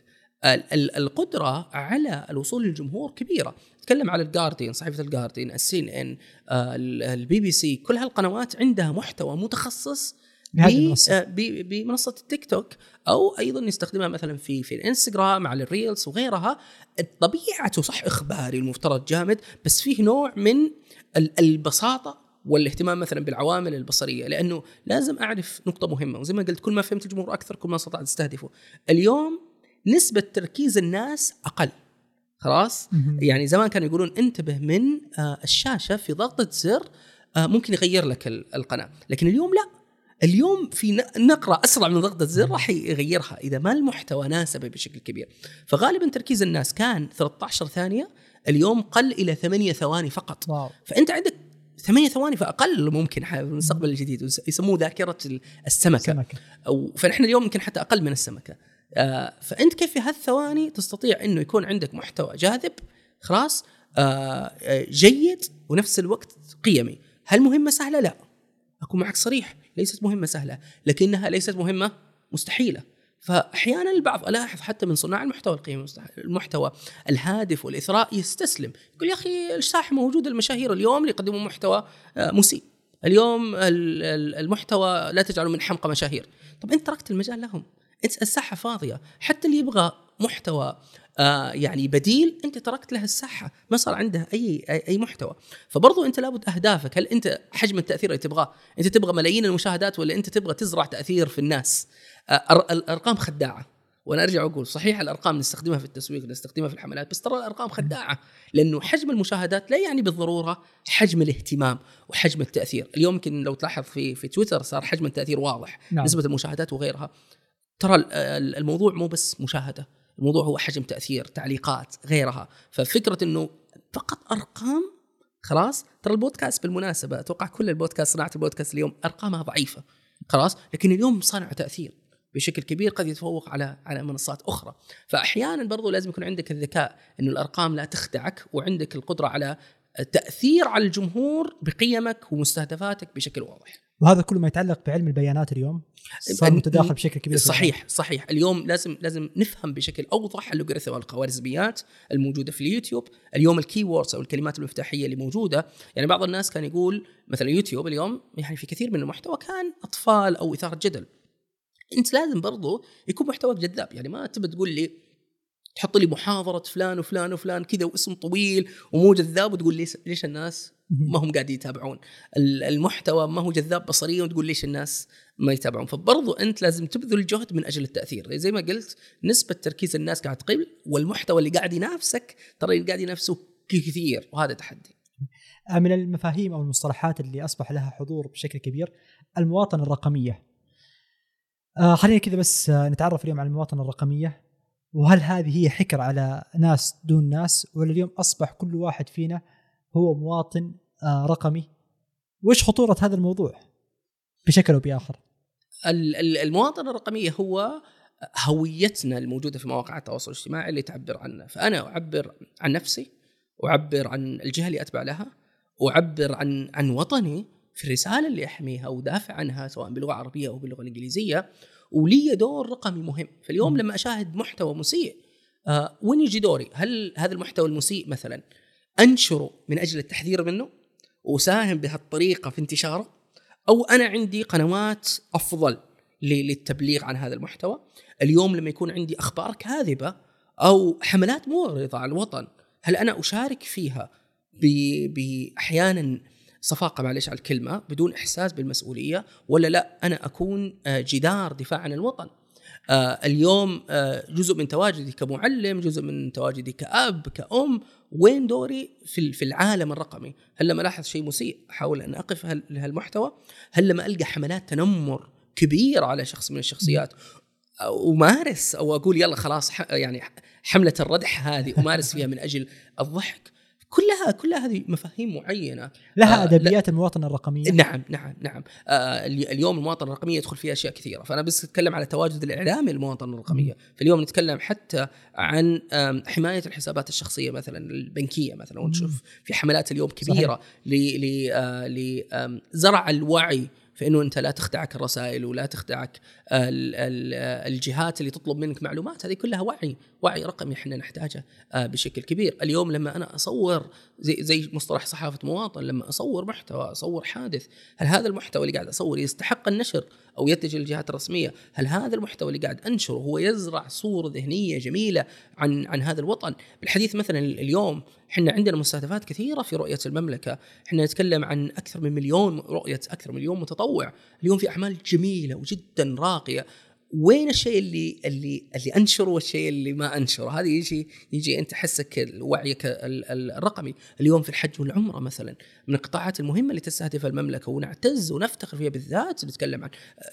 القدرة على الوصول للجمهور كبيرة. تكلم على الجارديان صحيفة الجارديان السي ان البي بي سي كل هالقنوات عندها محتوى متخصص. آه، بمنصة التيك توك أو أيضا يستخدمها مثلا في في الإنستغرام على ال reels وغيرها. طبيعته صح إخباري المفترض جامد بس فيه نوع من ال- البساطة والاهتمام مثلا بالعوامل البصرية. لأنه لازم أعرف نقطة مهمة وزي ما قلت كل ما فهمت الجمهور أكثر كل ما استطعت أستهدفه. اليوم نسبة تركيز الناس أقل. خلاص. يعني زمان كانوا يقولون انتبه من آه، الشاشة في ضغطه زر آه، ممكن يغير لك ال- القناة. لكن اليوم لا. اليوم في ن- نقره أسرع من ضغطه زر راح يغيرها إذا ما المحتوى ناسبه بشكل كبير. فغالبا تركيز الناس كان 13 ثانية اليوم قل إلى 8 ثواني فقط. واو. فأنت عندك ثمانية ثواني فأقل ممكن في المستقبل الجديد يسموه ذاكرة ال- السمكة. سمكه أو فنحن اليوم يمكن حتى أقل من السمكة. آه فأنت كيف في هالثواني تستطيع إنه يكون عندك محتوى جاذب خلاص آه آه، جيد ونفس الوقت قيمي. هل مهمة سهلة؟ لا. اكون معك صريح ليست مهمة سهلة لكنها ليست مهمة مستحيلة. فأحيانا البعض ألاحظ حتى من صناع المحتوى القيمي المحتوى الهادف والإثراء يستسلم. يقول يا أخي الساحه موجوده المشاهير اليوم اللي يقدموا محتوى آه، مسيء. اليوم ال- ال- المحتوى لا تجعله من حمقى مشاهير. طب أنت تركت المجال لهم. الساحه فاضيه حتى اللي يبغى محتوى آه يعني بديل أنت تركت له الساحة. ما صار عنده أي أي أي محتوى. فبرضو أنت لابد أهدافك. هل أنت حجم التأثير اللي تبغاه؟ أنت تبغى ملايين المشاهدات ولا أنت تبغى تزرع تأثير في الناس؟ آه الأرقام خداعة. وأنا أرجع أقول صحيح الأرقام نستخدمها في التسويق نستخدمها في الحملات بس ترى الأرقام خداعة. لأنه حجم المشاهدات لا يعني بالضرورة حجم الاهتمام وحجم التأثير. اليوم يمكن لو تلاحظ في في تويتر صار حجم التأثير واضح. نعم. نسبة المشاهدات وغيرها. ترى ال- ال- الموضوع مو بس مشاهدة الموضوع هو حجم تأثير تعليقات غيرها. ففكرة إنه فقط أرقام خلاص؟ ترى البودكاست بالمناسبة أتوقع كل البودكاست صناعة البودكاست اليوم أرقامها ضعيفة خلاص؟ لكن اليوم صنع تأثير بشكل كبير قد يتفوق على على منصات أخرى. فاحيانا برضو لازم يكون عندك الذكاء إنه الأرقام لا تخدعك وعندك القدرة على التاثير على الجمهور بقيمك ومستهدفاتك بشكل واضح. وهذا كله ما يتعلق بعلم البيانات اليوم؟ صار متداخل بشكل كبير صحيح صحيح. اليوم لازم لازم نفهم بشكل أوضح اللوغاريتم والخوارزميات الموجودة في اليوتيوب. اليوم ال keywords أو الكلمات المفتاحية اللي موجودة يعني بعض الناس كان يقول مثلا يوتيوب اليوم يعني في كثير من المحتوى كان أطفال أو إثارة جدل. أنت لازم برضو يكون محتواك جذاب. يعني ما تبى تقول لي تحط لي محاضرة فلان وفلان وفلان كذا واسم طويل ومو جذاب وتقول ليش ليش الناس ما هم قاعدين يتابعون؟ ال- المحتوى ما هو جذاب بصريا وتقول ليش الناس ما يتابعون؟ فبرضو أنت لازم تبذل جهد من أجل التأثير. زي ما قلت نسبة تركيز الناس قاعد تقل والمحتوى اللي قاعد ينافسك ترى اللي قاعد ينافسه كثير وهذا تحدي. آه، من المفاهيم أو المصطلحات اللي أصبح لها حضور بشكل كبير المواطنة الرقمية. آه خلينا كذا بس آه نتعرف اليوم على المواطنة الرقمية. وهل هذه هي حكر على ناس دون ناس؟ ولا اليوم أصبح كل واحد فينا هو مواطن آه، رقمي. وش خطورة هذا الموضوع بشكل أو بآخر؟ ال- ال- المواطنه الرقميه هو هويتنا الموجودة في مواقع التواصل الاجتماعي اللي تعبر عنا فأنا أعبر عن نفسي أعبر عن الجهة اللي أتبع لها أعبر عن عن وطني في الرسالة اللي أحميها ودافع عنها سواء باللغة العربية أو باللغة الإنجليزية. ولي دور رقمي مهم. فاليوم. لما أشاهد محتوى مسيء آه وين يجي دوري؟ هل هذا المحتوى المسيء مثلا أنشره من أجل التحذير منه؟ وأساهم بهالطريقة في انتشاره؟ أو أنا عندي قنوات أفضل للتبليغ عن هذا المحتوى؟ اليوم لما يكون عندي أخبار كاذبة أو حملات مغرضه على الوطن هل أنا أشارك فيها ب- باحيانا صفاقة معلش على الكلمة بدون إحساس بالمسؤولية ولا لا أنا أكون آه، جدار دفاع عن الوطن. آه، اليوم آه، جزء من تواجدي كمعلم جزء من تواجدي كأب كأم وين دوري في في العالم الرقمي؟ هل لما ألاحظ شيء مسيء أحاول أن أقف هال- لهالمحتوى؟ هل لما ألقى حملات تنمر كبيرة على شخص من الشخصيات أمارس أو أقول يلا خلاص يعني حملة الردح هذه أمارس فيها من أجل الضحك؟ كلها كلها هذه مفاهيم معينة. لها آه، أدبيات المواطنه الرقمية. نعم نعم نعم. آه الي- اليوم المواطنه الرقمية يدخل فيها أشياء كثيرة. فأنا بس أتكلم على تواجد الاعلامي للمواطنه الرقمية. فاليوم نتكلم حتى عن حماية الحسابات الشخصية مثلا البنكية مثلا. ونشوف في حملات اليوم كبيرة ل- ل- آه، لزرع الوعي في إنه أنت لا تخدعك الرسائل ولا تخدعك آه، الجهات اللي تطلب منك معلومات. هذه كلها وعي. وعي رقمي إحنا نحتاجه آه، بشكل كبير. اليوم لما أنا أصور زي زي مصطلح صحافة مواطن لما أصور محتوى أصور حادث هل هذا المحتوى اللي قاعد اصور يستحق النشر أو يتجه للجهات الرسمية؟ هل هذا المحتوى اللي قاعد أنشره هو يزرع صورة ذهنية جميلة عن عن هذا الوطن؟ بالحديث مثلا اليوم إحنا عندنا مستهدفات كثيرة في رؤية المملكة. إحنا نتكلم عن أكثر من مليون رؤية أكثر من مليون متطوع. اليوم في أعمال جميلة وجدا راقية. وين الشيء اللي اللي اللي انشره والشيء اللي ما انشره هذه يجي يجي أنت حسك وعيك ال- ال- الرقمي. اليوم في الحج والعمرة مثلا من القطاعات المهمة اللي تستهدف المملكة ونعتز ونفتخر فيها بالذات نتكلم عن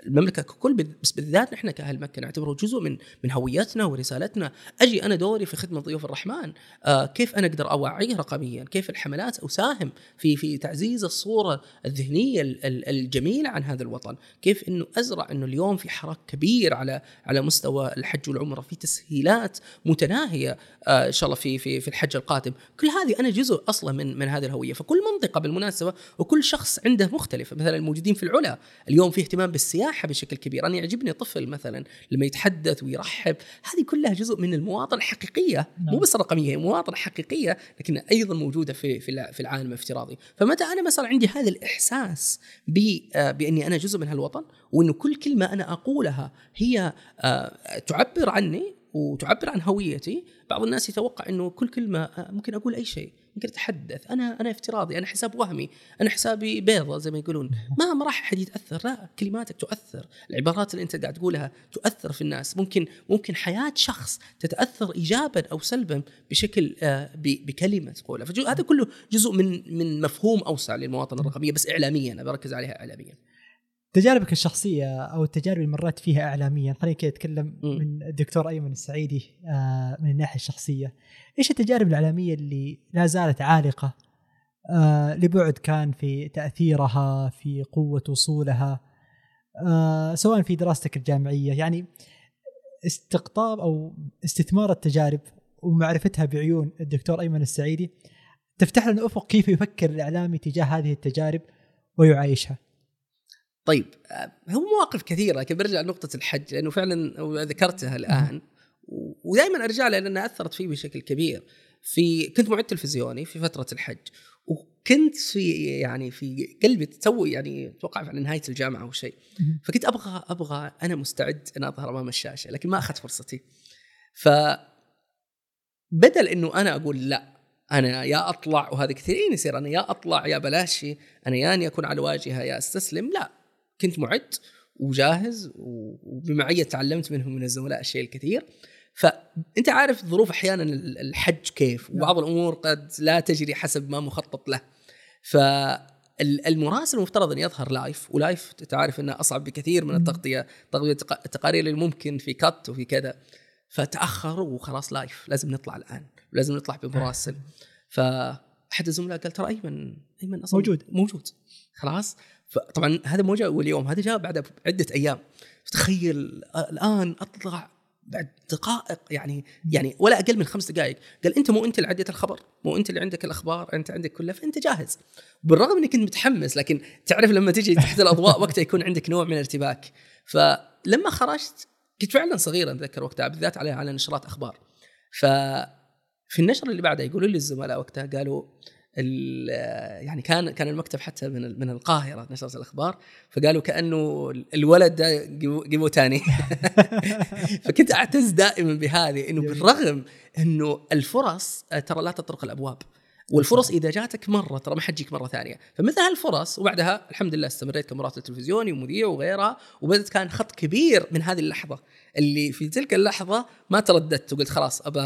المملكة ككل بس بالذات نحن كأهل مكة نعتبره جزء من من هويتنا ورسالتنا. أجي أنا دوري في خدمة ضيوف الرحمن. آه كيف أنا أقدر أوعيه رقميا؟ كيف الحملات أساهم في في تعزيز الصورة الذهنية ال- ال- الجميلة عن هذا الوطن؟ كيف إنه أزرع إنه اليوم في حراك كبير على على مستوى الحج والعمرة في تسهيلات متناهية آه إن شاء الله في في في الحج القادم. كل هذه أنا جزء أصلا من من هذه الهوية. فكل منطقة بالمناسبة وكل شخص عنده مختلف. مثلا الموجودين في العلا اليوم في اهتمام بالسياحة بشكل كبير. أنا يعجبني طفل مثلا لما يتحدث ويرحب هذه كلها جزء من المواطنة الحقيقية. مو نعم. بس الرقميه هي مواطنة حقيقية لكن أيضا موجودة في في الع- في العالم الافتراضي فمتى أنا مثلا عندي هذا الإحساس ب- آه، بأني أنا جزء من هالوطن؟ وإنه كل كلمة أنا أقولها هي آه، تعبر عني وتعبر عن هويتي. بعض الناس يتوقع إنه كل كلمة آه، ممكن أقول أي شيء ممكن أتحدث. أنا أنا افتراضي أنا حساب وهمي أنا حسابي بيضة زي ما يقولون. ما ما راح أحد يتأثر لا كلماتك تؤثر. العبارات اللي أنت قاعد تقولها تؤثر في الناس. ممكن ممكن حياة شخص تتأثر ايجابا أو سلبا بشكل آه، بكلمة تقولها. فهذا كله جزء من من مفهوم أوسع للمواطنة الرقمية بس اعلاميا أنا بركز عليها اعلاميا. تجاربك الشخصية أو التجارب اللي مريت فيها اعلاميا خلينا كذا نتكلم مم. من الدكتور أيمن السعيدي آه، من الناحية الشخصية. إيش التجارب الإعلامية اللي لا زالت عالقة؟ آه، لبعد كان في تأثيرها في قوة وصولها آه، سواء في دراستك الجامعية. يعني استقطاب أو استثمار التجارب ومعرفتها بعيون الدكتور أيمن السعيدي تفتح لنا أفق كيف يفكر الإعلامي تجاه هذه التجارب ويعايشها. طيب آه، هو مواقف كثيرة لكن برجع لنقطة الحج لأنه فعلا ذكرتها الآن. ودائما أرجع لها لأنها أثرت فيه بشكل كبير. في كنت معد تلفزيوني في فترة الحج وكنت في يعني في قلبي تو يعني أتوقع على نهاية الجامعة أو شيء. فكنت أبغى أبغى أنا مستعد أن أظهر أمام الشاشة لكن ما أخذت فرصتي. ف بدل إنه أنا أقول لا أنا يا أطلع وهذا كثيرين يصير أنا يا أطلع يا بلاشي أنا يا أني أكون على واجهة يا أستسلم لا. كنت معد وجاهز وبمعيه تعلمت منهم من الزملاء الشيء الكثير. فأنت عارف ظروف أحيانا الحج كيف وبعض الأمور قد لا تجري حسب ما مخطط له. فالمراسل المفترض أن يظهر live و live تعرف إنه أصعب بكثير من التغطية تغطيه التقارير اللي ممكن في cut وفي كذا. فتاخر وخلاص live لازم نطلع الآن لازم نطلع بمراسل. فاحد الزملاء قال ترى أيمن أيمن أصلا موجود. موجود. خلاص؟ فطبعا هذا مو جاء اول يوم هذا جاء بعد عدة أيام. تخيل الآن أطلع بعد دقائق يعني يعني ولا أقل من خمس دقائق. قال أنت مو أنت اللي عديت الخبر مو أنت اللي عندك الأخبار أنت عندك كلها فأنت جاهز. بالرغم انك كنت متحمس لكن تعرف لما تجي تحت الأضواء <laughs> وقتها يكون عندك نوع من الارتباك. فلما خرجت كنت فعلا صغير أتذكر وقتها بالذات على على نشرات أخبار. ف في النشر اللي بعدها يقولوا لي الزملاء وقتها قالوا ال- يعني كان كان المكتب حتى من من القاهرة نشرة الأخبار. فقالوا كأنه الولد ده تاني. <laughs> فكنت أعتز دائما بهذه إنه. بالرغم إنه الفرص ترى لا تطرق الأبواب. والفرص إذا جاتك مرة ترى ما حتجيك مرة ثانية. فمثل هالفرص وبعدها الحمد لله استمريت كمراسل تلفزيوني ومذيع وغيرها وبدت كان خط كبير من هذه اللحظة. اللي في تلك اللحظة ما ترددت وقلت خلاص ابى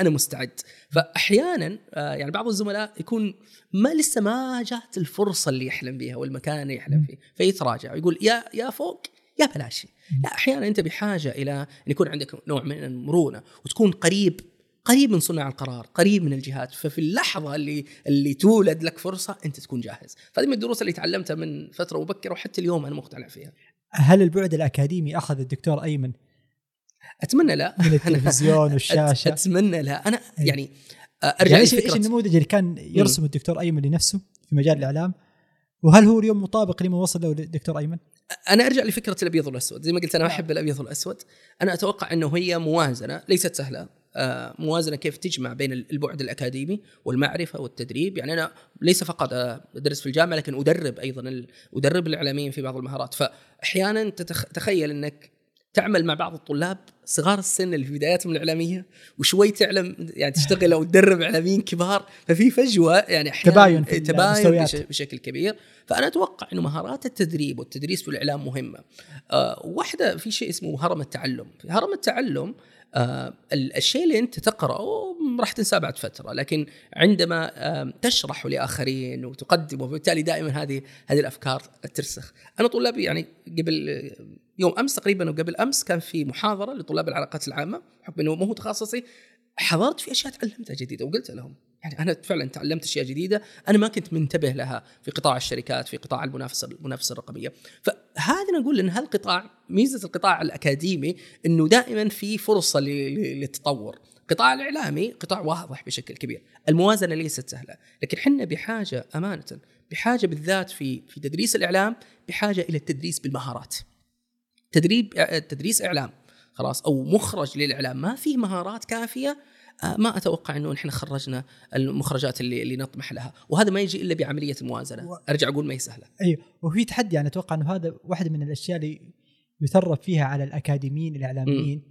أنا مستعد. فاحيانا آه، يعني بعض الزملاء يكون ما لسه ما جات الفرصة اللي يحلم بها والمكان اللي يحلم فيه. فيتراجع ويقول يا يا فوق يا بلاش. لا أحيانا أنت بحاجة إلى أن يكون عندك نوع من المرونة وتكون قريب قريب من صنع القرار قريب من الجهات ففي اللحظة اللي اللي تولد لك فرصة أنت تكون جاهز. فهذه من الدروس اللي تعلمتها من فترة مبكرة وحتى اليوم أنا مقتنع فيها. هل البعد الأكاديمي أخذ الدكتور أيمن؟ أتمنى لا. من <laughs> التلفزيون والشاشة. أتمنى لا. أنا أي. يعني آه، أرجع يعني إيش النموذج اللي كان يرسم الدكتور أيمن لنفسه في مجال الإعلام؟ وهل هو اليوم مطابق لما وصل له الدكتور أيمن؟ أنا أرجع لفكرة الأبيض والأسود. زي ما قلت أنا. أحب الأبيض والأسود. أنا أتوقع أنه هي موازنة ليست سهلة. آه، موازنة كيف تجمع بين البعد الأكاديمي والمعرفة والتدريب. يعني أنا ليس فقط آه، أدرس في الجامعة لكن أدرب أيضا أدرب الإعلاميين في بعض المهارات. فاحيانا تتخ... تخيل إنك تعمل مع بعض الطلاب صغار السن اللي في بداياتهم الإعلامية وشوي تعلم يعني تشتغل أو تدرب إعلاميين كبار. ففي فجوة يعني أحيانا تباين في تباين المستويات. بش- بشكل كبير. فأنا أتوقع إنه مهارات التدريب والتدريس في الإعلام مهمة. آه واحدة في شيء اسمه هرم التعلم، هرم التعلم آه ال- الشيء اللي أنت تقرأه راح تنساه بعد فترة، لكن عندما آه تشرحه لآخرين وتقدمه وبالتالي دائما هذه هذه الأفكار ترسخ. أنا طلابي يعني قبل آه، يوم أمس تقريبا وقبل أمس كان في محاضرة لطلاب العلاقات العامة بحكم إنه مو هو تخصصي حضرت في أشياء تعلمتها جديدة وقلت لهم يعني أنا فعلا تعلمت أشياء جديدة أنا ما كنت منتبه لها في قطاع الشركات في قطاع المنافسة المنافسة الرقمية. فهذا نقول إن هالقطاع ميزة القطاع الأكاديمي إنه دائما في فرصة للتطور. القطاع الإعلامي قطاع واضح بشكل كبير. الموازنة ليست سهلة. لكن حنا بحاجة أمانة بحاجة بالذات في في تدريس الإعلام بحاجة إلى التدريس بالمهارات. تدريب تدريس إعلام خلاص أو مخرج للإعلام. ما فيه مهارات كافية ما أتوقع إنه نحن خرجنا المخرجات اللي اللي نطمح لها. وهذا ما يجي إلا بعملية الموازنة. و- أرجع أقول ما هي سهلة. أيوه. وفي تحدي أنا أتوقع إنه هذا واحدة من الأشياء اللي يثرب فيها على الأكاديميين الإعلاميين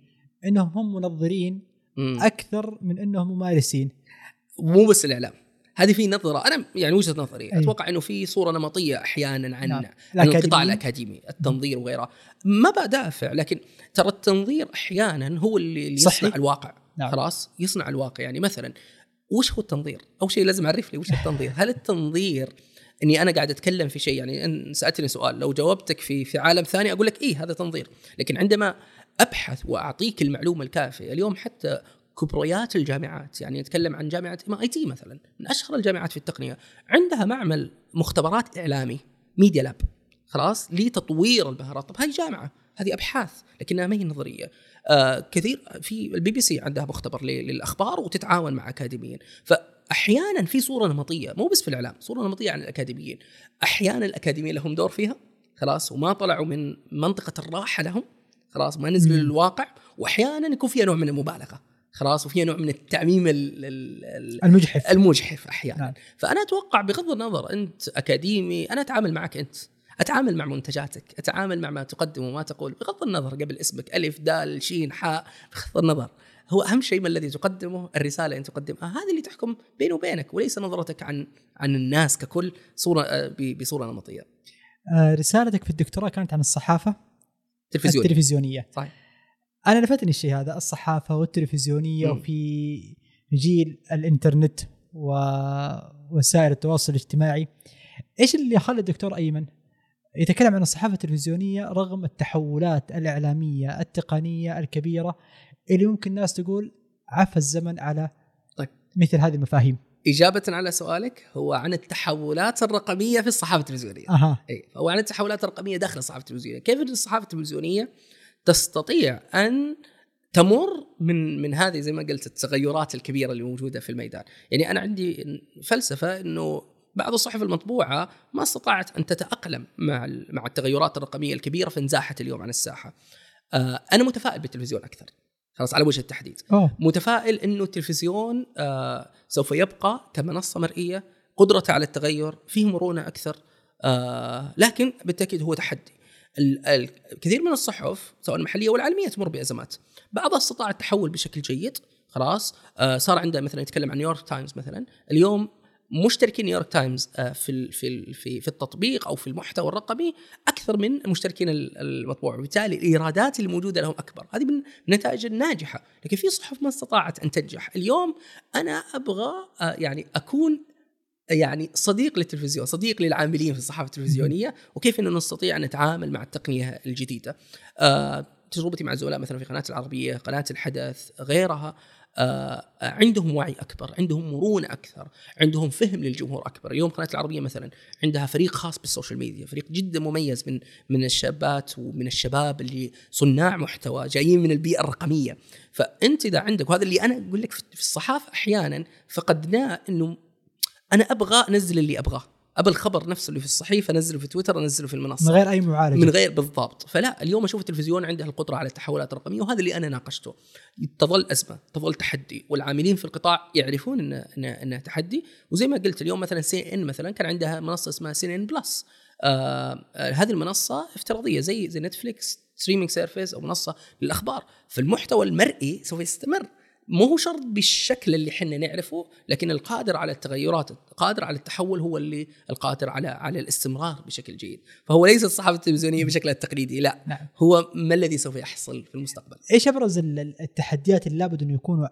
إنهم هم منظرين مم. أكثر من إنهم ممارسين. مو بس الإعلام. هذه في نظرة. أنا يعني وجهة نظري. أي. أتوقع إنه في صورة نمطية أحيانا عن نعم. عن القطاع. الأكاديمي التنظير وغيره. ما بدافع لكن ترى التنظير أحيانا هو اللي اللي. يصنع الواقع. نعم. خلاص يصنع الواقع يعني مثلا وش هو التنظير؟ أول شيء لازم اعرف لي وش التنظير؟ هل التنظير إني أنا قاعد أتكلم في شيء يعني إن سألتني سؤال لو جاوبتك في في عالم ثاني أقول لك إيه هذا تنظير، لكن عندما أبحث وأعطيك المعلومة الكافية، اليوم حتى كبريات الجامعات يعني نتكلم عن جامعة MIT مثلا من أشهر الجامعات في التقنية عندها معمل مختبرات إعلامي media lab خلاص لتطوير المهارات طب هذه جامعة هذه أبحاث لكنها ما هي نظريه آه كثير في البي بي سي عندها مختبر للأخبار وتتعاون مع أكاديميين فأحيانا في صورة نمطية مو بس في الإعلام صورة نمطية عن الأكاديميين أحيانا الاكاديميين لهم دور فيها خلاص وما طلعوا من منطقة الراحة لهم خلاص ما نزلوا. للواقع وأحيانا يكون فيها نوع من المبالغة خلاص وفيها نوع من التعميم ال- ال- ال- المجحف المجحف أحيانا. نعم. فأنا أتوقع بغض النظر أنت أكاديمي أنا أتعامل معك أنت أتعامل مع منتجاتك أتعامل مع ما تقدم وما تقول. بغض النظر قبل اسمك ألف دال شين حاء بغض النظر. هو أهم شيء ما الذي تقدمه؟ الرسالة اللي تقدمها. هذه اللي تحكم بيني وبينك وليس نظرتك عن عن الناس ككل صورة آه، بصورة نمطية. آه رسالتك في الدكتوراه كانت عن الصحافة تلفزيوني التلفزيونية. صحيح. أنا لفتني الشيء هذا الصحافة والتلفزيونية. وفي جيل الإنترنت ووسائل التواصل الاجتماعي. إيش اللي خلى الدكتور أيمن يتكلم عن الصحافة التلفزيونية رغم التحولات الإعلامية التقنية الكبيرة اللي ممكن الناس تقول عفى الزمن على طيب. مثل هذه المفاهيم. إجابة على سؤالك هو عن التحولات الرقمية في الصحافة التلفزيونية. أها. اي هو عن التحولات الرقمية داخل الصحافة التلفزيونية. كيف أن الصحافة التلفزيونية تستطيع أن تمر من من هذه زي ما قلت التغيرات الكبيرة اللي موجودة في الميدان؟ يعني أنا عندي فلسفة إنه بعض الصحف المطبوعة ما استطاعت أن تتأقلم مع مع التغيرات الرقمية الكبيرة فانزاحت اليوم عن الساحة. آه، أنا متفائل بالتلفزيون أكثر. خلاص على وجه التحديد. أوه. متفائل إنه التلفزيون آه سوف يبقى كمنصة مرئية قدرته على التغير فيه مرونة أكثر. آه لكن بالتأكيد هو تحدي. ال- ال- الكثير من الصحف سواء المحلية والعالميه تمر بأزمات. بعضها استطاع التحول بشكل جيد. خلاص آه صار عنده مثلا يتكلم عن نيويورك تايمز مثلا. اليوم مشتركين نيويورك تايمز آه، في في في في التطبيق أو في المحتوى الرقمي أكثر من المشتركين ال- المطبوع. وبالتالي الإيرادات اللي موجودة لهم أكبر. هذه من النتائج الناجحة. لكن في صحف ما استطاعت أن تنجح. اليوم أنا أبغى آه، يعني أكون يعني صديق للتلفزيون صديق للعاملين في الصحافة التلفزيونية. وكيف إنه نستطيع أن نتعامل مع التقنية الجديدة؟ آه، تجربتي مع الزملاء مثلا في قناة العربية قناة الحدث غيرها. عندهم وعي أكبر عندهم مرونة أكثر عندهم فهم للجمهور أكبر. اليوم قناة العربية مثلا عندها فريق خاص بالسوشيال ميديا فريق جدا مميز من من الشابات ومن الشباب اللي صناع محتوى جايين من البيئة الرقمية. فأنت إذا عندك وهذا اللي أنا أقول لك في في الصحافة أحيانا فقدناه إنه أنا أبغى أنزل اللي أبغاه. أبى الخبر نفسه اللي في الصحيفة أنزله في تويتر أنزله في المنصة. من غير أي معالجة. من غير بالضبط. فلا اليوم أشوف التلفزيون عنده القدره على التحولات الرقمية وهذا اللي أنا ناقشته. تظل أزمة تظل تحدي والعاملين في القطاع يعرفون انه انه انه تحدي. وزي ما قلت اليوم مثلا CNN مثلا كان عندها منصة اسمها CNN Plus. آه آه هذه المنصة افتراضية زي زي Netflix streaming service أو منصة للأخبار. فالمحتوى المرئي سوف يستمر. مو هو شرط بالشكل اللي إحنا نعرفه لكن القادر على التغيرات القادر على التحول هو اللي القادر على على الاستمرار بشكل جيد. فهو ليس الصحافة التلفزيونية بشكلها التقليدي لا. نعم. هو ما الذي سوف يحصل في المستقبل؟ إيش أبرز ال- ال- التحديات اللي لابد انه يكونوا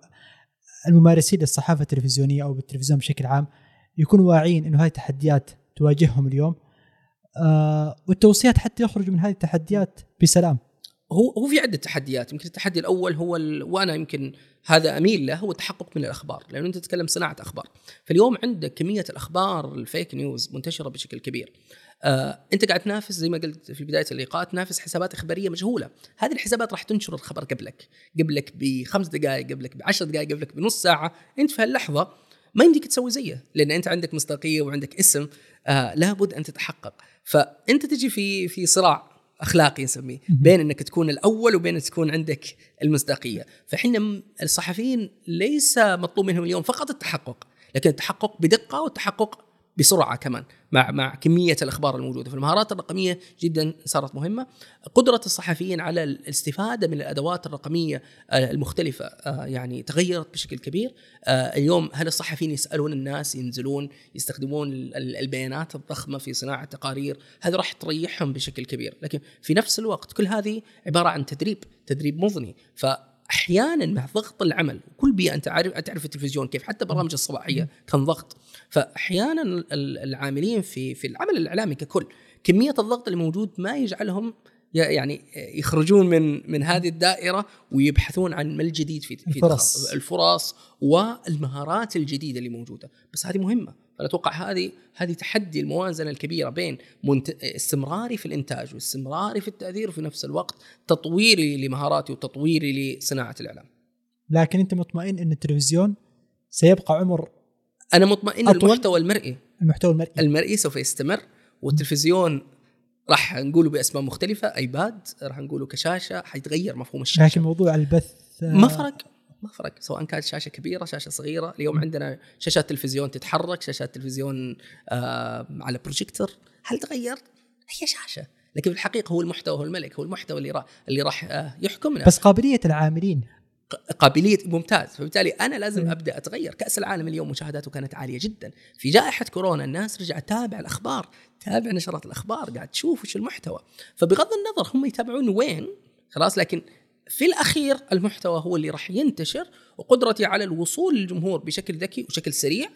الممارسين للصحافة التلفزيونية أو بالتلفزيون بشكل عام يكونوا واعيين إنه هذه التحديات تواجههم اليوم؟ آه والتوصيات حتى يخرجوا من هذه التحديات بسلام. هو هو في عدة تحديات. يمكن التحدي الأول هو ال... وأنا يمكن هذا أميل له هو التحقق من الأخبار لأنه أنت تتكلم صناعة أخبار. فاليوم عندك كمية الأخبار الفيك نيوز منتشرة بشكل كبير. آه، أنت قاعد تنافس زي ما قلت في بداية اللقاء تنافس حسابات إخبارية مجهولة. هذه الحسابات راح تنشر الخبر قبلك. قبلك بخمس دقائق قبلك بعشر دقائق قبلك بنص ساعة. أنت في هاللحظة ما يمديك تسوي زيه لأن أنت عندك مصداقية وعندك اسم. آه لابد أن تتحقق. فأنت تجي في في صراع أخلاقي نسميه بين إنك تكون الأول وبين إنك تكون عندك المصداقية. فحنا م- الصحفيين ليس مطلوب منهم اليوم فقط التحقق لكن التحقق بدقة والتحقق بسرعة كمان مع مع كمية الأخبار الموجودة. فالمهارات الرقمية جدا صارت مهمة. قدرة الصحفيين على الاستفادة من الأدوات الرقمية آه، المختلفة آه، يعني تغيرت بشكل كبير. آه، اليوم هل الصحفيين يسألون الناس ينزلون يستخدمون ال- ال- البيانات الضخمة في صناعة تقارير هذا راح تريحهم بشكل كبير. لكن في نفس الوقت كل هذه عبارة عن تدريب تدريب مضني. فاحيانا مع ضغط العمل كل بيئة أنت عارف تعرف التلفزيون كيف حتى برامج الصباحية كان ضغط. فأحيانا ال- العاملين في في العمل الإعلامي ككل كمية الضغط اللي موجود ما يجعلهم يعني يخرجون من من هذه الدائرة ويبحثون عن ما الجديد في في الفرص. الفرص والمهارات الجديدة اللي موجودة. بس هذه مهمة. فانا أتوقع هذه هذه تحدي الموازنة الكبيرة بين منت... استمراري في الإنتاج واستمراري في التأثير وفي نفس الوقت تطويري لمهاراتي وتطويري لصناعة الإعلام. لكن أنت مطمئن إن التلفزيون سيبقى عمر أنا مطمئن أطول؟ المحتوى المرئي. المحتوى المرئي. المرئي سوف يستمر والتلفزيون راح نقوله بأسماء مختلفة iPad راح نقوله كشاشة حيتغير مفهوم الشاشة. لكن موضوع البث آه، ما فرق ما فرق سواء كانت شاشة كبيرة شاشة صغيرة. اليوم عندنا شاشات تلفزيون تتحرك شاشات تلفزيون آه على بروجيكتور هل تغير؟ هي شاشة لكن في الحقيقة هو المحتوى هو الملك هو المحتوى اللي راح اللي راح آه يحكمنا. بس قابلية العاملين. قابلية ممتاز. فبالتالي أنا لازم. أبدأ أتغير. كأس العالم اليوم مشاهداته كانت عالية جدا. في جائحة كورونا الناس رجعت تتابع الأخبار تتابع نشرات الأخبار قاعد تشوف وش المحتوى. فبغض النظر هم يتابعون وين خلاص لكن في الأخير المحتوى هو اللي راح ينتشر وقدرتي على الوصول للجمهور بشكل ذكي وشكل سريع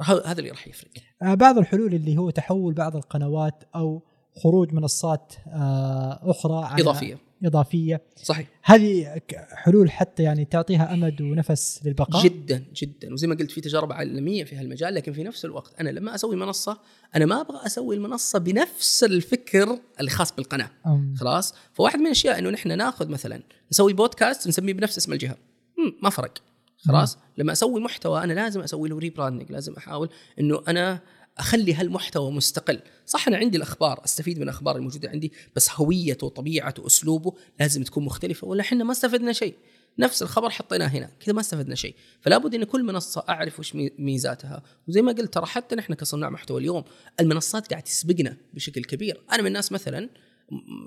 هذا اللي راح يفرق. آه، بعض الحلول اللي هو تحول بعض القنوات أو خروج منصات آه، أخرى على إضافية. إضافية. صحيح. هذه حلول حتى يعني تعطيها أمد ونفس للبقاء؟ جدا جدا. وزي ما قلت في تجارب عالمية في هالمجال لكن في نفس الوقت أنا لما أسوي منصة أنا ما أبغى أسوي المنصة بنفس الفكر اللي خاص بالقناة. أم، خلاص؟ فواحد من الأشياء إنه نحن ناخذ مثلا نسوي بودكاست نسميه بنفس اسم الجهة. ما فرق. خلاص؟ لما أسوي محتوى أنا لازم أسوي له ريبراندنج لازم أحاول إنه أنا أخلي هالمحتوى مستقل. صح أنا عندي الأخبار أستفيد من الأخبار الموجودة عندي بس هويته وطبيعته واسلوبه لازم تكون مختلفة ولا إحنا ما استفدنا شيء. نفس الخبر حطيناه هنا كذا ما استفدنا شيء. فلا بد إن كل منصة أعرف وش مي- ميزاتها. وزي ما قلت ترى حتى نحن كصناع محتوى اليوم المنصات قاعد تسبقنا بشكل كبير. أنا من الناس مثلا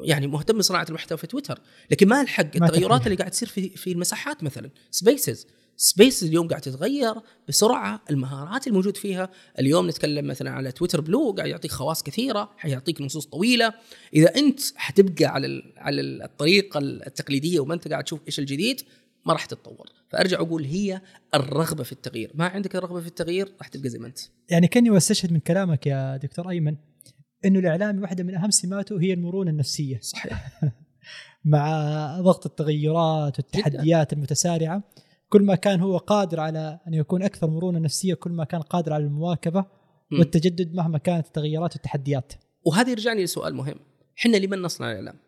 يعني مهتم بصناعة المحتوى في تويتر لكن ما ألحق التغيرات. اللي قاعد تصير في في المساحات مثلا. Spaces Spaces اليوم قاعد تتغير بسرعة المهارات الموجود فيها. اليوم نتكلم مثلا على تويتر بلو قاعد يعطيك خواص كثيرة حيعطيك نصوص طويلة. إذا أنت حتبقى على على ال- الطريقة التقليدية وما أنت قاعد تشوف إيش الجديد ما راح تتطور. فأرجع أقول هي الرغبة في التغيير. ما عندك الرغبة في التغيير راح تبقى زي ما أنت. يعني كاني واستشهد من كلامك يا دكتور أيمن إنه الاعلامي واحدة من أهم سماته هي المرونة النفسية. صحيح. <laughs> مع ضغط التغيرات والتحديات المتسارعة كل ما كان هو قادر على أن يكون أكثر مرونة نفسية كل ما كان قادر على المواكبة. والتجدد مهما كانت التغيرات والتحديات. وهذا يرجعني لسؤال مهم. إحنا لمن نصنع الإعلام.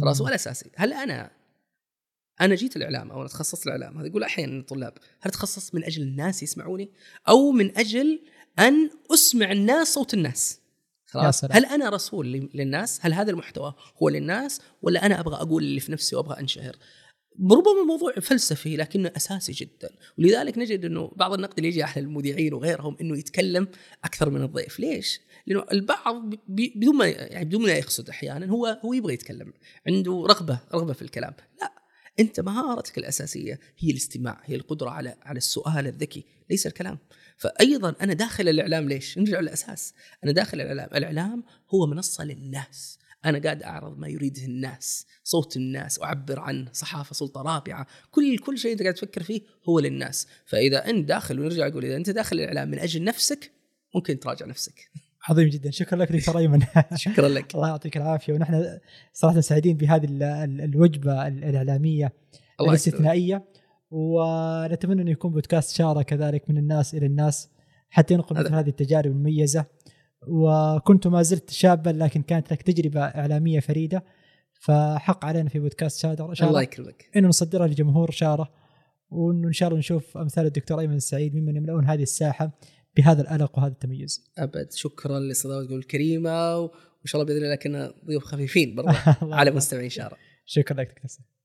ترى سؤال أساسي. هل أنا أنا جيت الإعلام أو أنا تخصصت الإعلام؟ هذا يقول أحيانا الطلاب هل تخصصت من أجل الناس يسمعوني أو من أجل أن أسمع الناس صوت الناس؟ خلاص. هل أنا رسول للناس؟ هل هذا المحتوى هو للناس؟ ولا أنا أبغى أقول اللي في نفسي وأبغى أنشهر؟ ربما الموضوع فلسفي لكنه أساسي جدا. ولذلك نجد إنه بعض النقد اللي يجي على المذيعين وغيرهم إنه يتكلم أكثر من الضيف. ليش؟ لأنه البعض بدون ما يعني بدون ما يقصد أحيانا هو هو يبغى يتكلم. عنده رغبة رغبة في الكلام. لا أنت مهارتك الأساسية هي الاستماع هي القدرة على على السؤال الذكي ليس الكلام. فايضا أنا داخل الإعلام ليش؟ نرجع للأساس. أنا داخل الإعلام الإعلام هو منصة للناس. أنا قاعد أعرض ما يريده الناس صوت الناس أعبر عنه صحافة سلطة رابعة كل كل شيء أنت قاعد تفكر فيه هو للناس. فإذا أنت داخل ونرجع أقول إذا أنت داخل الإعلام من أجل نفسك ممكن تراجع نفسك. عظيم جدا. شكرا لك دكتور أيمن. <laughs> شكرا لك. الله يعطيك العافية. ونحن صراحة سعيدين بهذه ال- ال- الوجبة ال- الإعلامية. الاستثنائية. ونتمنى انه يكون بودكاست شاره كذلك من الناس إلى الناس حتى ينقل مثل هذه التجارب المميزة. وكنت ما زلت شابا لكن كانت لك تجربة إعلامية فريدة. فحق علينا في بودكاست شاره الله شارة يكرمك. إنه نصدرها لجمهور شاره وإنه إن شاء الله نشوف أمثال الدكتور أيمن السعيد ممن يملؤون هذه الساحة بهذا الألق وهذا التميز. أبد. شكرا لاستضافتكم الكريمة وإن شاء الله بإذن الله كنا ضيوف خفيفين برضه <laughs> الله على. مستمعين شارع شكرا لك دكتور